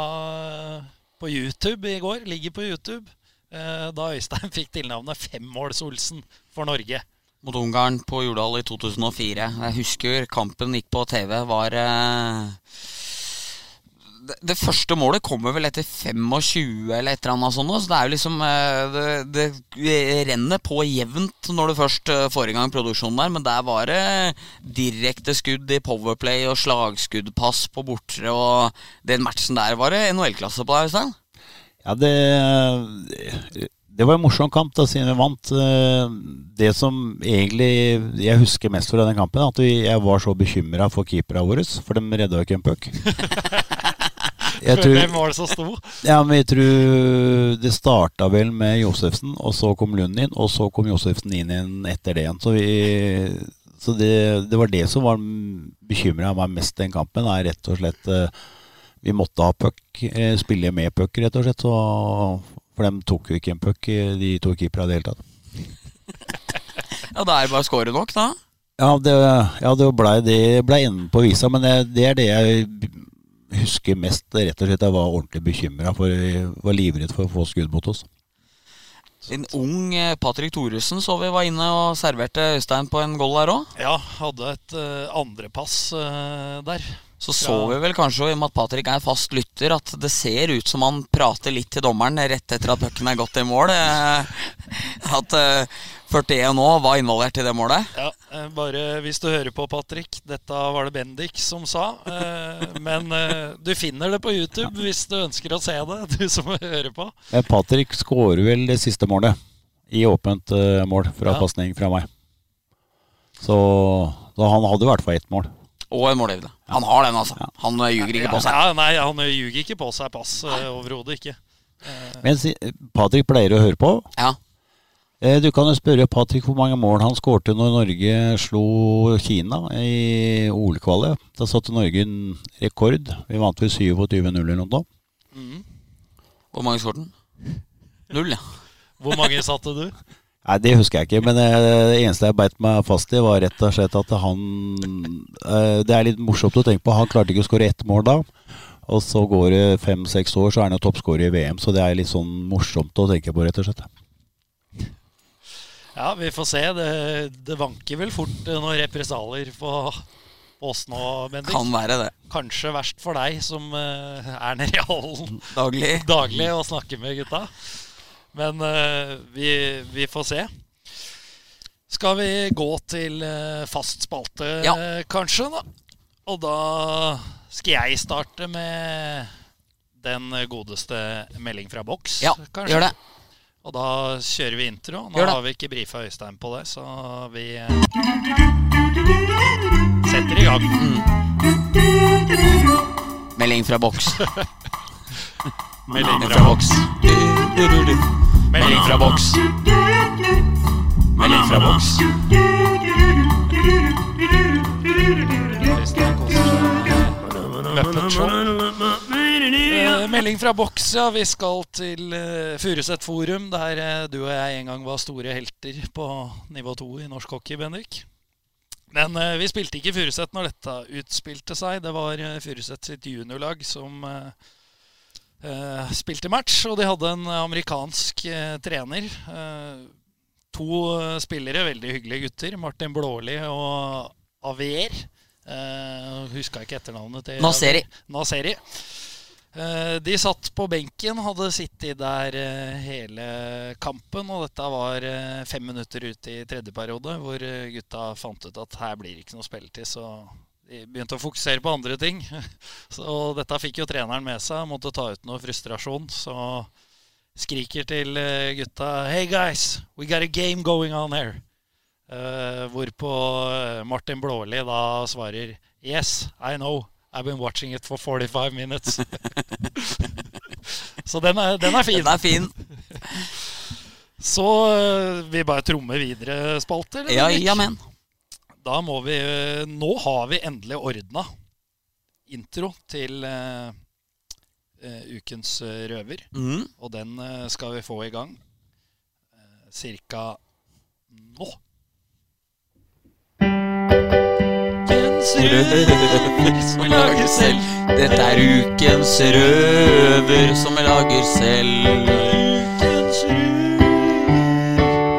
på YouTube i går. Ligger på YouTube. Da Øystein fikk tilnavnet Femmåls-Olsen for Norge. Mot Ungarn på Jordal i 2004. Jeg husker kampen gikk på TV. Var det, første målet kommer vel etter 25 eller et eller annet sånt. Så det er jo liksom eh, det, det, renner på jevnt når du først eh, får i gang produksjonen der. Men der var det direkte skudd i Powerplay og slagskuddpass på bortre. Og den matchen der var det NHL-klasse på Øystein? Ja, det, det var en morsom kamp da siden vi vant. Eh, det som egentlig jeg husker mest fra den kampen, at jeg var så bekymra for keeperne våre, for de redda ikke en puck. Tror, Hvem var det som sto? Ja, men jeg tror Det starta vel med Josefsen, og så kom Lund inn, og så kom Josefsen inn igjen etter det igjen. Så, vi, så det, det, var det som var bekymra meg mest den kampen. er rett og slett eh, Vi måtte ha puck, eh, spille med puck, rett og slett. Så, for de tok jo ikke en puck, eh, de to keeperne i det hele tatt. ja, da er det bare å score nok, da? Ja, det, ja, det blei ble enden på visa, men det, det er det jeg husker mest rett og slett jeg var ordentlig bekymra for jeg var livredd for å få skudd mot oss. En ung eh, Patrick Thoresen så vi var inne og serverte Øystein på en goal der òg. Ja, hadde et uh, andrepass uh, der. Så så vi vel kanskje, i og med at Patrick er fast lytter, at det ser ut som han prater litt til dommeren rett etter at pucken er gått i mål. At 41 nå var involvert i det målet. Ja, eh, bare hvis du hører på, Patrick. Dette var det Bendik som sa. Eh, men eh, du finner det på YouTube hvis du ønsker å se det, du som hører på. Patrick skårer vel det siste målet i åpent mål fra ja. pasning fra meg. Så han hadde i hvert fall ett mål. Og en målgivende. Han har den, altså. Han ljuger ikke på seg. Ja, nei, han ljuger ikke på seg pass. Overhodet ikke. Men Patrick pleier å høre på. Ja. Eh, du kan jo spørre Patrick hvor mange mål han skårte når Norge slo Kina i OL-kvalet. Da satte Norge en rekord. Vi vant vel 27-0 eller noe. Mm. Hvor mange skåret han? Null, ja. Hvor mange satte du? Nei, Det husker jeg ikke, men eh, det eneste jeg beit meg fast i, var rett og slett at han eh, Det er litt morsomt å tenke på. Han klarte ikke å skåre ett mål da. Og så går det fem-seks år, så er han jo toppskårer i VM. Så det er litt sånn morsomt å tenke på, rett og slett. Ja, vi får se. Det, det vanker vel fort noen represalier på, oss nå, Bendik. Kan være det. Kanskje verst for deg som uh, er nede i hallen daglig. daglig og snakker med gutta. Men uh, vi, vi, får se. Skal vi gå til fast spalte, ja. kanskje? da? Og da skal jeg starte med den godeste melding fra boks. Ja, kanskje? gjør det. Og da kjører vi intro. Nå har vi ikke brifa Øystein på det, så vi eh, setter i gang. Mm. Melding fra boks. Melding fra boks. Melding fra boks. Melding fra boks. Øystein Uh, melding fra boksa. Vi skal til uh, Furuset Forum, der uh, du og jeg en gang var store helter på nivå 2 i norsk hockey, Bendik. Men vi spilte ikke Furuset når dette utspilte seg. Det var Furuset sitt juniorlag som spilte match, og de hadde en amerikansk trener. to spillere, veldig hyggelige gutter. Martin Blåli og Avier. Uh, Huska ikke etternavnet til Naseri. Naseri. Uh, de satt på benken, hadde sittet der uh, hele kampen. Og dette var uh, fem minutter ut i tredje periode, hvor gutta fant ut at her blir det ikke noe spilletid. Så de begynte å fokusere på andre ting. Så dette fikk jo treneren med seg, måtte ta ut noe frustrasjon. Så skriker til gutta Hey guys, we got a game going on here. Uh, hvorpå Martin Blåli da svarer Yes, I know. I've been watching it for 45 minutes. Så den er, den er, fin. Den er fin. Så uh, vi bare trommer videre, spalter? Ja, ja, men. da må vi Nå har vi endelig ordna intro til uh, eh, ukens eh, røver. Mm. Og den eh, skal vi få i gang uh, cirka nå. Ukens røver som jeg lager selv. Dette er ukens røver som jeg lager selv. Ukens røver.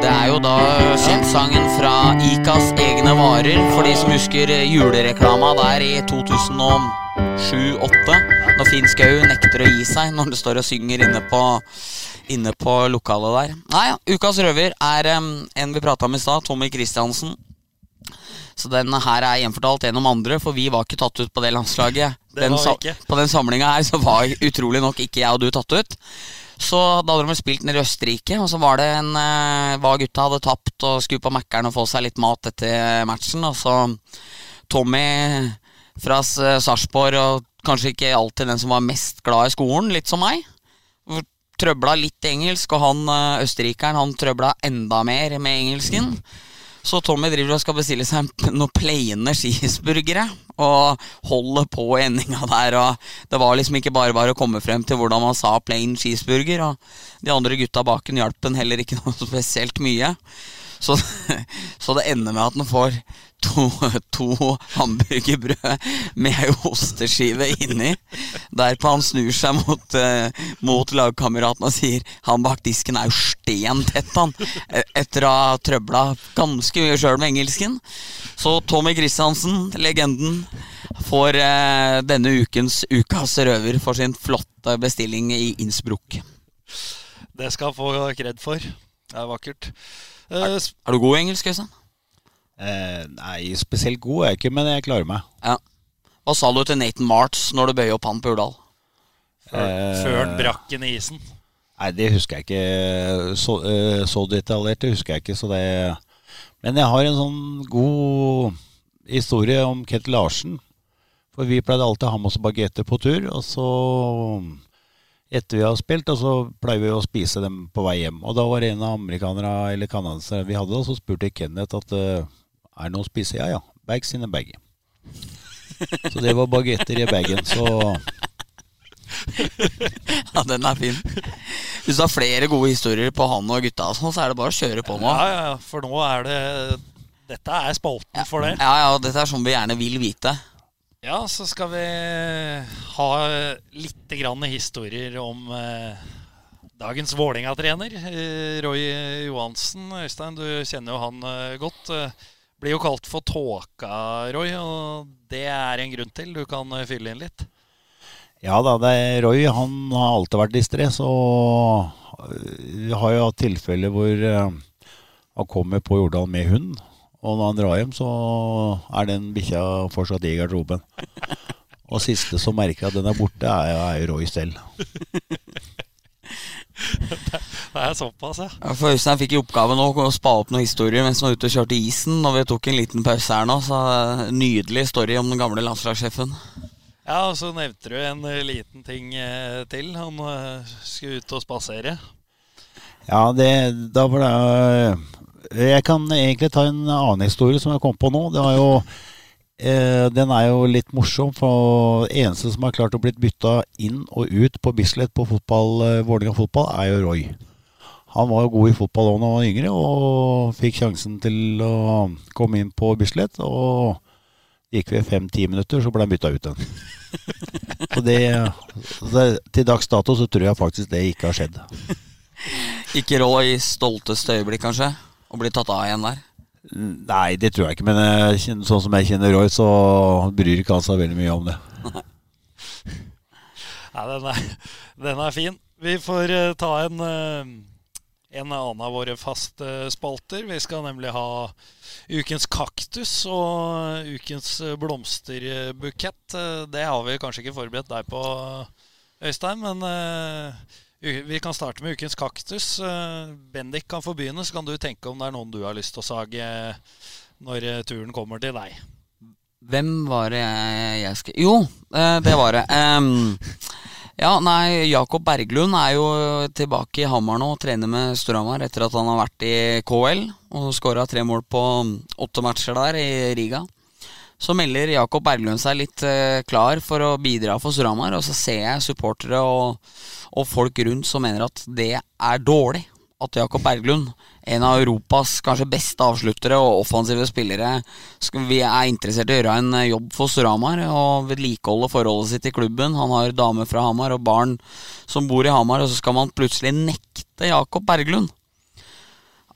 Det er jo da kjentsangen fra Ikas egne varer, for de som husker julereklama der i 2007-2008. Når Finn Skau nekter å gi seg når det står og synger inne på, inne på lokalet der. Nei, ja, Ukas røver er um, en vi prata om i stad, Tommy Christiansen. Så den her er gjenfortalt gjennom andre, for vi var ikke tatt ut på det landslaget. Den sa- På den samlinga her så var utrolig nok ikke jeg og du tatt ut. Så da hadde de spilt nede i Østerrike, og så var det en eh, Var gutta hadde tapt og skulle på Mækkern og få seg litt mat etter matchen. Og så Tommy fra Sarpsborg, og kanskje ikke alltid den som var mest glad i skolen, litt som meg. Trøbla litt engelsk, og han eh, østerrikeren han trøbla enda mer med engelsken. Så Tommy driver og skal bestille seg noen plaine cheeseburgere. Og holder på i endinga der. Og det var liksom ikke bare bare å komme frem til hvordan man sa plain cheeseburger. Og de andre gutta baken hjalp den heller ikke noe spesielt mye. Så, så det ender med at han får to, to hamburgerbrød med osteskive inni. Derpå han snur seg mot, eh, mot lagkameraten og sier Han bak disken er jo stentett, han. Etter å ha trøbla ganske mye sjøl med engelsken. Så Tommy Christiansen, legenden, får eh, denne ukens Ukas røver for sin flotte bestilling i Innsbruck. Det skal han få kred for. Det er vakkert. Eh, s- Er du god i engelsk, Øystein? Eh, nei, spesielt god er jeg ikke, men jeg klarer meg. Ja. Hva sa du til Nathan March når du bøyer opp han på Urdal? Eh, Før han brakk den i isen. Nei, det husker jeg ikke. Så, eh, så detaljert det husker jeg ikke. Så det Men jeg har en sånn god historie om Kent Larsen. For vi pleide alltid å ha med oss bagetter på tur. Og så, etter vi har spilt, og så pleier vi å spise dem på vei hjem. Og da var det en av amerikanere eller canadierne vi hadde, og så spurte Kenneth at eh, er det noe å spise? Ja ja, bags in a bag. Så det var bagetter i bagen. Så Ja, den er fin. Hvis du har flere gode historier på han og gutta, sånn, så er det bare å kjøre på nå. Ja, ja, ja, for nå er det Dette er spalten for det. Ja, ja, dette er sånn vi gjerne vil vite. Ja, så skal vi ha litt grann historier om eh, dagens Vålerenga-trener, eh, Roy Johansen. Øystein, du kjenner jo han eh, godt. Eh, blir jo kalt for Tåka, Roy, og det er en grunn til. Du kan eh, fylle inn litt. Ja da, det er Roy han har alltid vært distré, så øh, vi har jo hatt tilfeller hvor han kommer på Jordal med hund. Og når han drar hjem, så er den bikkja fortsatt i garderoben. Og siste som merker at den er borte, er, er jo Roy selv. Det er såpass, ja. Ja, For Øystein fikk i oppgave nå å spa opp noen historier mens han var ute og kjørte isen. Og vi tok en liten pause her nå, så eh, nydelig story om den gamle landslagssjefen. Ja, og så nevnte du en eh, liten ting eh, til. Han skulle ut og spasere. Ja, det, da var det Jeg kan egentlig ta en annen historie som jeg kom på nå. Det var jo eh, Den er jo litt morsom, for eneste som har klart å blitt bytta inn og ut på Bislett på fotball, eh, Vålerenga fotball, er jo Roy. Han var jo god i fotball da han var yngre, og fikk sjansen til å komme inn på Bislett. Og gikk ved fem-ti minutter, så ble han bytta ut igjen. Så det, det, til dags dato så tror jeg faktisk det ikke har skjedd. Ikke Roy stolteste øyeblikk, kanskje? Å bli tatt av igjen der. Nei, det tror jeg ikke. Men jeg sånn som jeg kjenner Roy, så bryr ikke han seg veldig mye om det. Nei, den er, den er fin. Vi får uh, ta en, uh, en annen av våre faste spalter. Vi skal nemlig ha ukens kaktus og ukens eh, blomsterbukett. Eh, Det har vi kanskje ikke forberedt deg på, Øystein, men eh, u- vi kan starte med ukens kaktus. Eh, Bendik kan få begynne, så kan du tenke om det er noen du har lyst til å sage når eh, turen kommer til deg. Hvem var det jeg, skal Jo, eh, det var det. Um, Ja, nei, Jakob Berglund er jo tilbake i Hamar nå og trener med Storhamar etter at han har vært i KL og skåra tre mål på åtte matcher der i Riga. Så melder Jakob Berglund seg litt eh, klar for å bidra for Storhamar, og så ser jeg supportere og, og folk rundt som mener at det er dårlig at Jakob Berglund, en av Europas kanskje beste avsluttere og offensive spillere, vi er interessert i å gjøre en jobb for Storhamar og vedlikeholde forholdet sitt i klubben. Han har dame fra Hamar og barn som bor i Hamar, og så skal man plutselig nekte Jakob Berglund.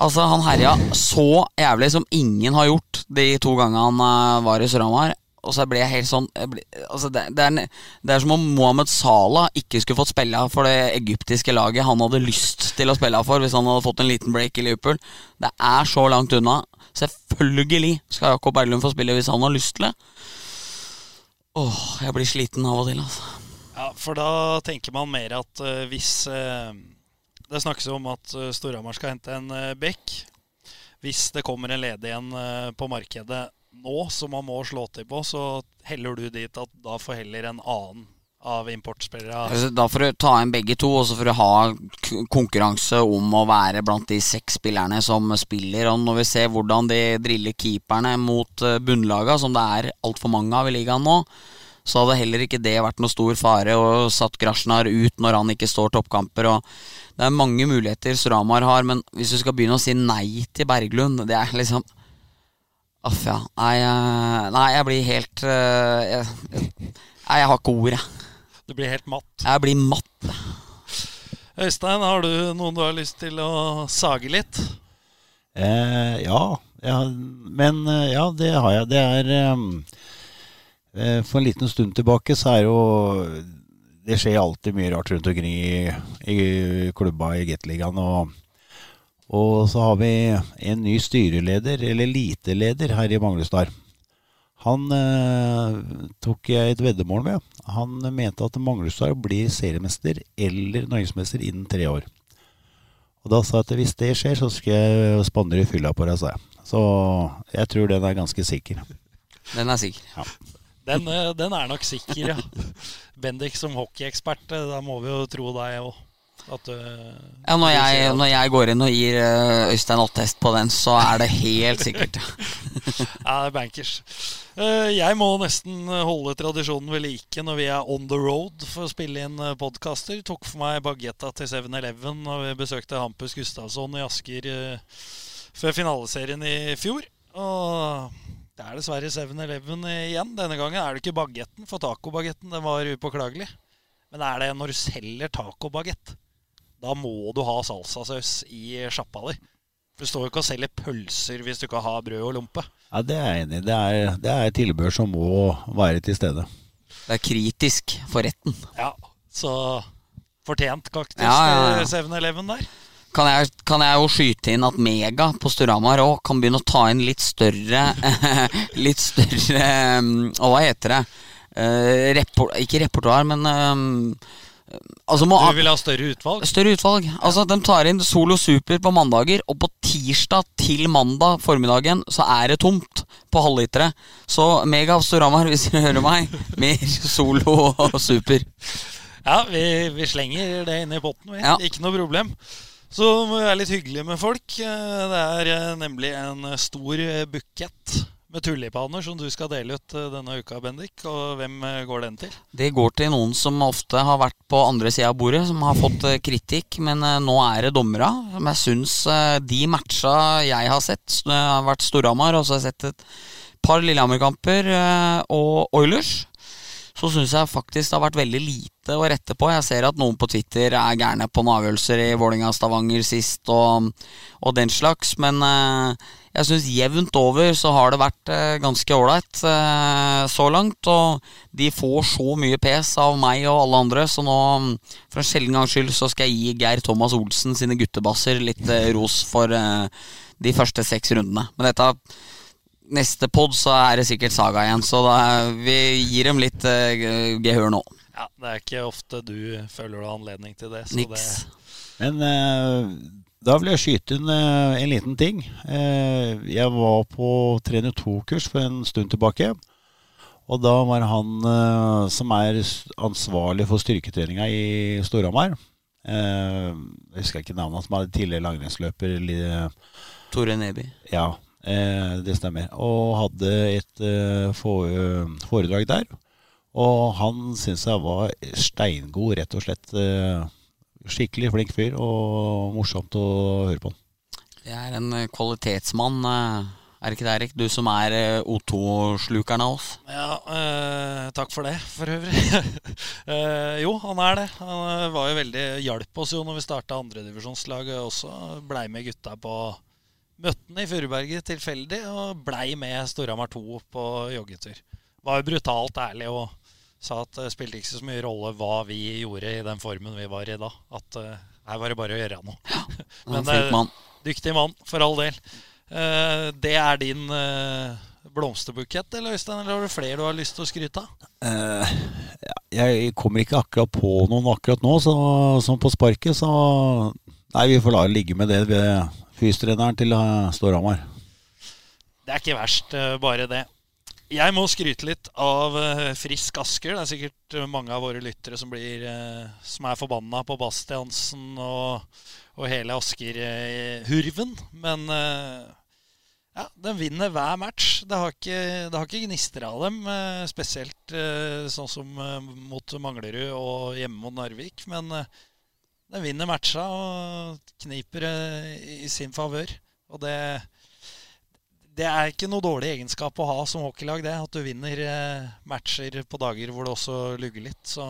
Altså, han herja så jævlig som ingen har gjort de to gangene han eh, var i Storhamar. Og så ble jeg helt sånn jeg ble, altså det, det, er, det, er, som om Mohammed Salah ikke skulle fått spille for det egyptiske laget han hadde lyst til å spille for hvis han hadde fått en liten break i Liverpool. Det er så langt unna. Selvfølgelig skal Jakob Berglund få spille hvis han har lyst til det. Åh, jeg blir sliten av og til, altså. Ja, for da tenker man mer at uh, hvis uh, Det snakkes jo om at uh, Storhamar skal hente en bekk. Hvis det kommer en ledig en på markedet nå som man må slå til på, så heller du dit at da får heller en annen av importspillere altså, Da får du ta inn begge to, og så får du ha konkurranse om å være blant de seks spillerne som spiller. Og når vi ser hvordan de driller keeperne mot eh, bunnlaga, som det er altfor mange av i ligaen nå, så hadde heller ikke det vært noe stor fare og satt Grasjnar ut når han ikke står toppkamper. Og det er mange muligheter Sramar har, men hvis du skal begynne å si nei til Berglund Det er liksom Aff, ja. Nei, nei, jeg blir helt uh, jeg, Nei, jeg har ikke ord, jeg. Du blir helt matt? Jeg blir matt. Øystein, har du noen du har lyst til å sage litt? Eh, ja, ja, men eh, ja, det har jeg. Det er um, For en liten stund tilbake så er jo Det skjer alltid mye rart rundt omkring i, i klubba i Gateligaen. Og og så har vi en ny styreleder, eller eliteleder, her i Manglestad. Han eh, tok jeg et veddemål med. Han mente at Manglestad blir seriemester eller norgesmester innen tre år. Og da sa jeg at hvis det skjer, så skal jeg spandere fylla på deg, sa jeg. Så jeg tror den er ganske sikker. Den er sikker. Ja. Den, eh, den, er nok sikker, ja. Bendik som hockeyekspert, eh, da må vi jo tro deg òg. At, uh, ja, når jeg, når jeg, går inn og gir uh, Øystein Ottest på den, så er det helt sikkert. ja, det er bankers. Uh, jeg må nesten holde tradisjonen ved like når vi er on the road for å spille inn podkaster. Tok for meg bagetta til 7-Eleven når vi besøkte Hampus Gustavsson i Asker før finaleserien i fjor. Og det er dessverre 7-Eleven igjen. Denne gangen er det ikke bagetten, for tacobagetten var upåklagelig. Men er det når du selger tacobagett, da må du ha salsasaus i sjappa di. Du står jo ikke og selger pølser hvis du ikke har brød og lompe. Ja, Det er jeg enig i. Det er, det er tilbehør som må være til stede. Det er kritisk for retten. Ja, så fortjent kaktus ja, ja, ja. til 7-Eleven der. Kan jeg, kan jeg, jo skyte inn at Mega på Storhamar òg kan begynne å ta inn litt større Litt større mm, Hva heter det? Uh, report, ikke repertoar, men um, Altså du vil ha større utvalg? Større utvalg. Altså De tar inn Solo Super på mandager, og på tirsdag til mandag formiddagen så er det tomt på halvlitere. Så Mega Storhamar, hvis dere hører meg, mer Solo og Super. Ja, vi, vi slenger det inn i potten, vi. Ja. Ikke noe problem. Så må vi være litt hyggelige med folk. Eh, det er eh, nemlig en stor bukett med tulipaner som du skal dele ut eh, denne uka, Bendik. Og hvem går den til? Det går til noen som ofte har vært på andre sida av bordet, som har fått kritikk. Men nå er det dommera. Som jeg syns de matcha jeg har sett, det har vært Storhamar, og så har jeg sett et par Lillehammer-kamper og Oilers så syns jeg faktisk det har vært veldig lite å rette på. Jeg ser at noen på Twitter er gærne på noen avgjørelser i Vålinga-Stavanger sist og, og, den slags, men eh, jeg syns jevnt over så har det vært eh, ganske ålreit eh, så langt. Og de får så mye pes av meg og alle andre, så nå, for en sjelden gangs skyld, så skal jeg gi Geir Thomas Olsen sine guttebasser litt ros for de første seks rundene. Men dette neste pod så er det sikkert Saga igjen, så da, vi gir dem litt uh, gehør nå. Ja, Det er ikke ofte du føler du har anledning til det. Niks. Det... Men uh, da vil jeg skyte inn uh, en liten ting. jeg var på trener 2-kurs for en stund tilbake. Og da var han eh, som er ansvarlig for styrketreninga i Storhamar eh, Jeg husker ikke navnet hans, som er tidligere langrennsløper. Tore Neby. Ja, eh, det stemmer. Og hadde et eh, foredrag der. Og han syns jeg var steingod, rett og slett. Eh, skikkelig flink fyr, og morsomt å høre på han. Det er en eh, kvalitetsmann. eh, Er det ikke det, Erik? Du som er eh, O2-slukeren av oss. Ja, eh, takk for det, for øvrig. eh, jo, han er det. Han eh, var jo veldig hjalp oss jo når vi starta andredivisjonslaget også. Blei med gutta på Møtte han i Furuberget tilfeldig, og blei med Storhamar 2 på joggetur. Var jo brutalt ærlig og sa at det spilte ikke så mye rolle hva vi gjorde i den formen vi var i da. At eh, her var det bare å gjøre noe. En Men, flink er mann. Dyktig mann, for all del. Eh, det er din eh, blomsterbukett, eller Øystein? Eller har du flere du har lyst til å skryte av? Uh, jeg kommer ikke akkurat på noen akkurat nå, så, sånn på sparket, så Nei, vi får la det ligge med det ved fystreneren til eh, Storhamar. Det er ikke verst, eh, bare det. Jeg må skryte litt av eh, Frisk Asker. Det er sikkert mange av våre lyttere som, blir, som er forbanna på Bastiansen og, og hele Asker-hurven. Men ja, de vinner hver match. Det har ikke, det ikke gnister av dem. Spesielt sånn som mot Manglerud og hjemme mot Narvik. Men den vinner matcha og kniper eh, i sin favør. Og det det er ikke noe dårlig egenskap å ha som hockeylag, det. At du vinner eh, matcher på dager hvor det også lugger litt. Så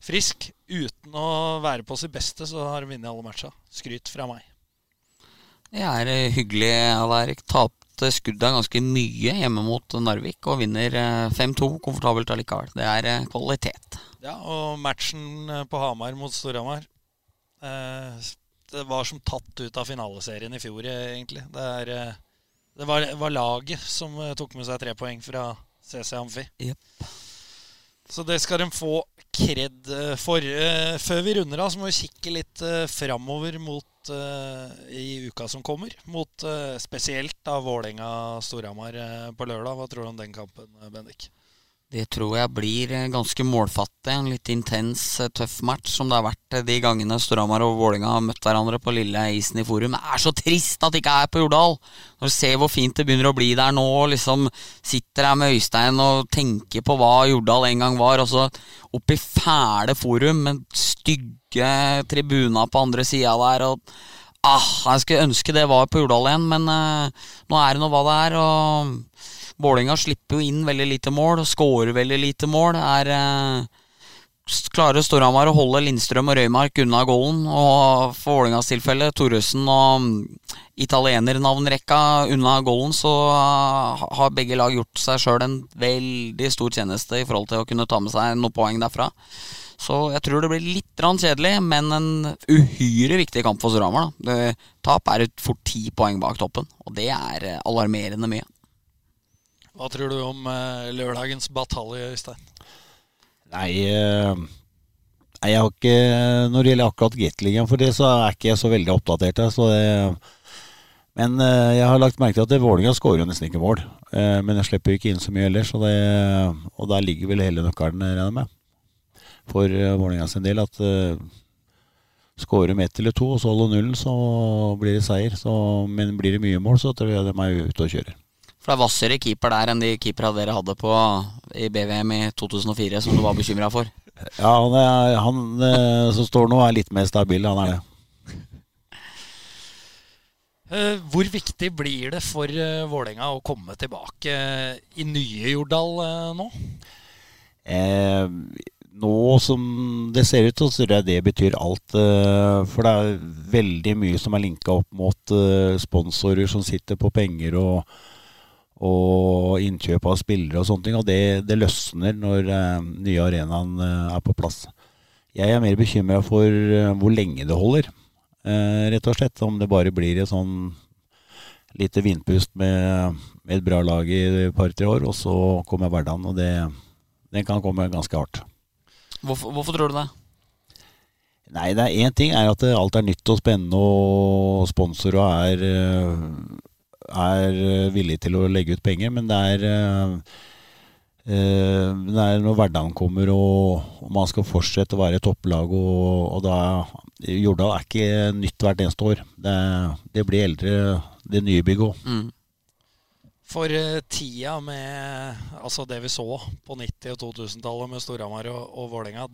frisk. Uten å være på sitt beste, så har du vunnet alle matcha. Skryt fra meg. Det er hyggelig deg, Erik. Tapte skudda ganske mye hjemme mot Narvik og vinner eh, 5-2 komfortabelt allikevel. Det er eh, kvalitet. Ja, og matchen eh, på Hamar mot Storhamar eh, Det var som tatt ut av finaleserien i fjor, eh, egentlig. Det, er, eh, det var, var laget som eh, tok med seg tre poeng fra CC Amfi. Yep. Så det skal de få kred eh, for. Eh, Før vi runder av, så må vi kikke litt eh, framover mot i uka som kommer. Mot spesielt da Vålerenga-Storhamar på lørdag. Hva tror du om den kampen, Bendik? Det tror jeg blir eh, ganske målfattig. En litt intens, eh, tøff match, som det har vært eh, de gangene Storhamar og Vålinga har møtt hverandre på lille isen i Forum. Det er så trist at det ikke er på Jordal! Når du ser hvor fint det begynner å bli der nå, og liksom sitter her med Øystein og tenker på hva Jordal en gang var, og så opp i fæle Forum med stygge tribuner på andre sida der, og Ah, jeg skulle ønske det var på Jordal igjen, men eh, nå er det nå hva det er. og Vålerenga slipper jo inn veldig lite mål og skårer veldig lite mål. Er eh, Klarer Storhamar å holde Lindstrøm og Røymark unna goalen, og for Vålerengas tilfelle Thoresen og mm, italienernavnrekka unna goalen, så uh, har begge lag gjort seg sjøl en veldig stor tjeneste i forhold til å kunne ta med seg noen poeng derfra. Så jeg tror det blir litt kjedelig, men en uhyre viktig kamp for Storhamar. Tap er fort ti poeng bak toppen, og det er eh, alarmerende mye. Hva tror du om eh, lørdagens batalje, Øystein? Eh, nei, jeg har ikke Når det gjelder akkurat Gateligaen for det, så er ikke jeg så veldig oppdatert. Så det, men eh, jeg har lagt merke til at Vålerenga skårer nesten ikke mål. Men jeg slipper ikke inn så mye ellers, og, det, og der ligger vel hele nøkkelen, regner jeg med. For Vålerenga sin del at uh, skårer de ett eller to, og så holder nullen, så blir det seier. Så, men blir det mye mål, så tror jeg de er ute og kjører. For det er hvassere keeper der enn de keepera dere hadde på i BVM i 2004, som du var bekymra for. Ja, han, er, han eh, som står nå, er litt mer stabil, han er det. Eh, hvor viktig blir det for uh, Vålerenga å komme tilbake eh, i nye Jordal eh, nå? Eh, nå som det ser ut, så tror jeg det betyr alt. Eh, for det er veldig mye som er linka opp mot eh, sponsorer som sitter på penger og, og innkjøp av spillere og sånne ting. Og det, det løsner når eh, nye arenaen eh, er på plass. Jeg er mer bekymra for eh, hvor lenge det holder, eh, rett og slett. Om det bare blir et sånn lite vindpust med, med et bra lag i et par-tre år, og så kommer hverdagen. Og det, den kan komme ganske hardt. Hvorfor, hvorfor tror du det? Nei, det er én ting er at alt er nytt og spennende, og sponsorer er, er villige til å legge ut penger, men det er eh, Eh, det er når hverdagen kommer og man skal fortsette å være topplag, og, og da Jordal er ikke nytt hvert eneste år. Det, det blir eldre, det nye bygget òg. Mm. For eh, tida med altså det vi så på 90- og 2000-tallet med Storhamar og, og Vålerenga,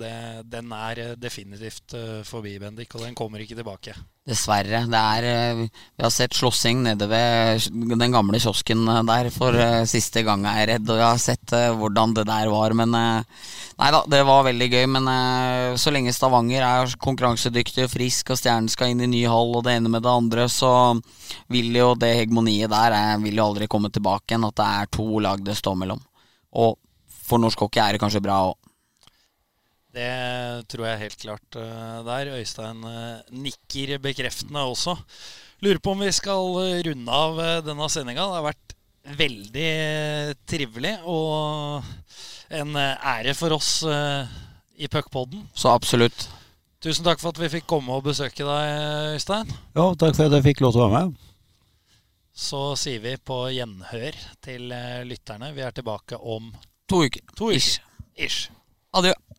den er eh, definitivt eh, forbi, Bendik, og den kommer ikke tilbake. Dessverre. Det er Vi har sett slåssing nede ved den gamle kiosken der for siste gang, jeg er redd. Og jeg har sett hvordan det der var. Men nei da, det var veldig gøy. Men så lenge Stavanger er konkurransedyktig og frisk, og Stjernen skal inn i ny hall og det ene med det andre, så vil jo det hegemoniet der jeg vil jo aldri komme tilbake igjen. At det er to lag det står mellom. Og for norsk hockey er det kanskje bra òg. Det tror jeg helt klart eh, der. Øystein eh, nikker bekreftende også. Lurer på om vi skal runde av eh, denne sendinga. Det har vært veldig trivelig og en ære for oss i Puckpodden. Så absolutt. Tusen takk for at vi fikk komme og besøke deg, Øystein. Ja, takk for at jeg fikk lov til å være med. Så sier vi på gjenhør til eh, lytterne. Vi er tilbake om To uker. to uker. Ish. Ish. Adjø.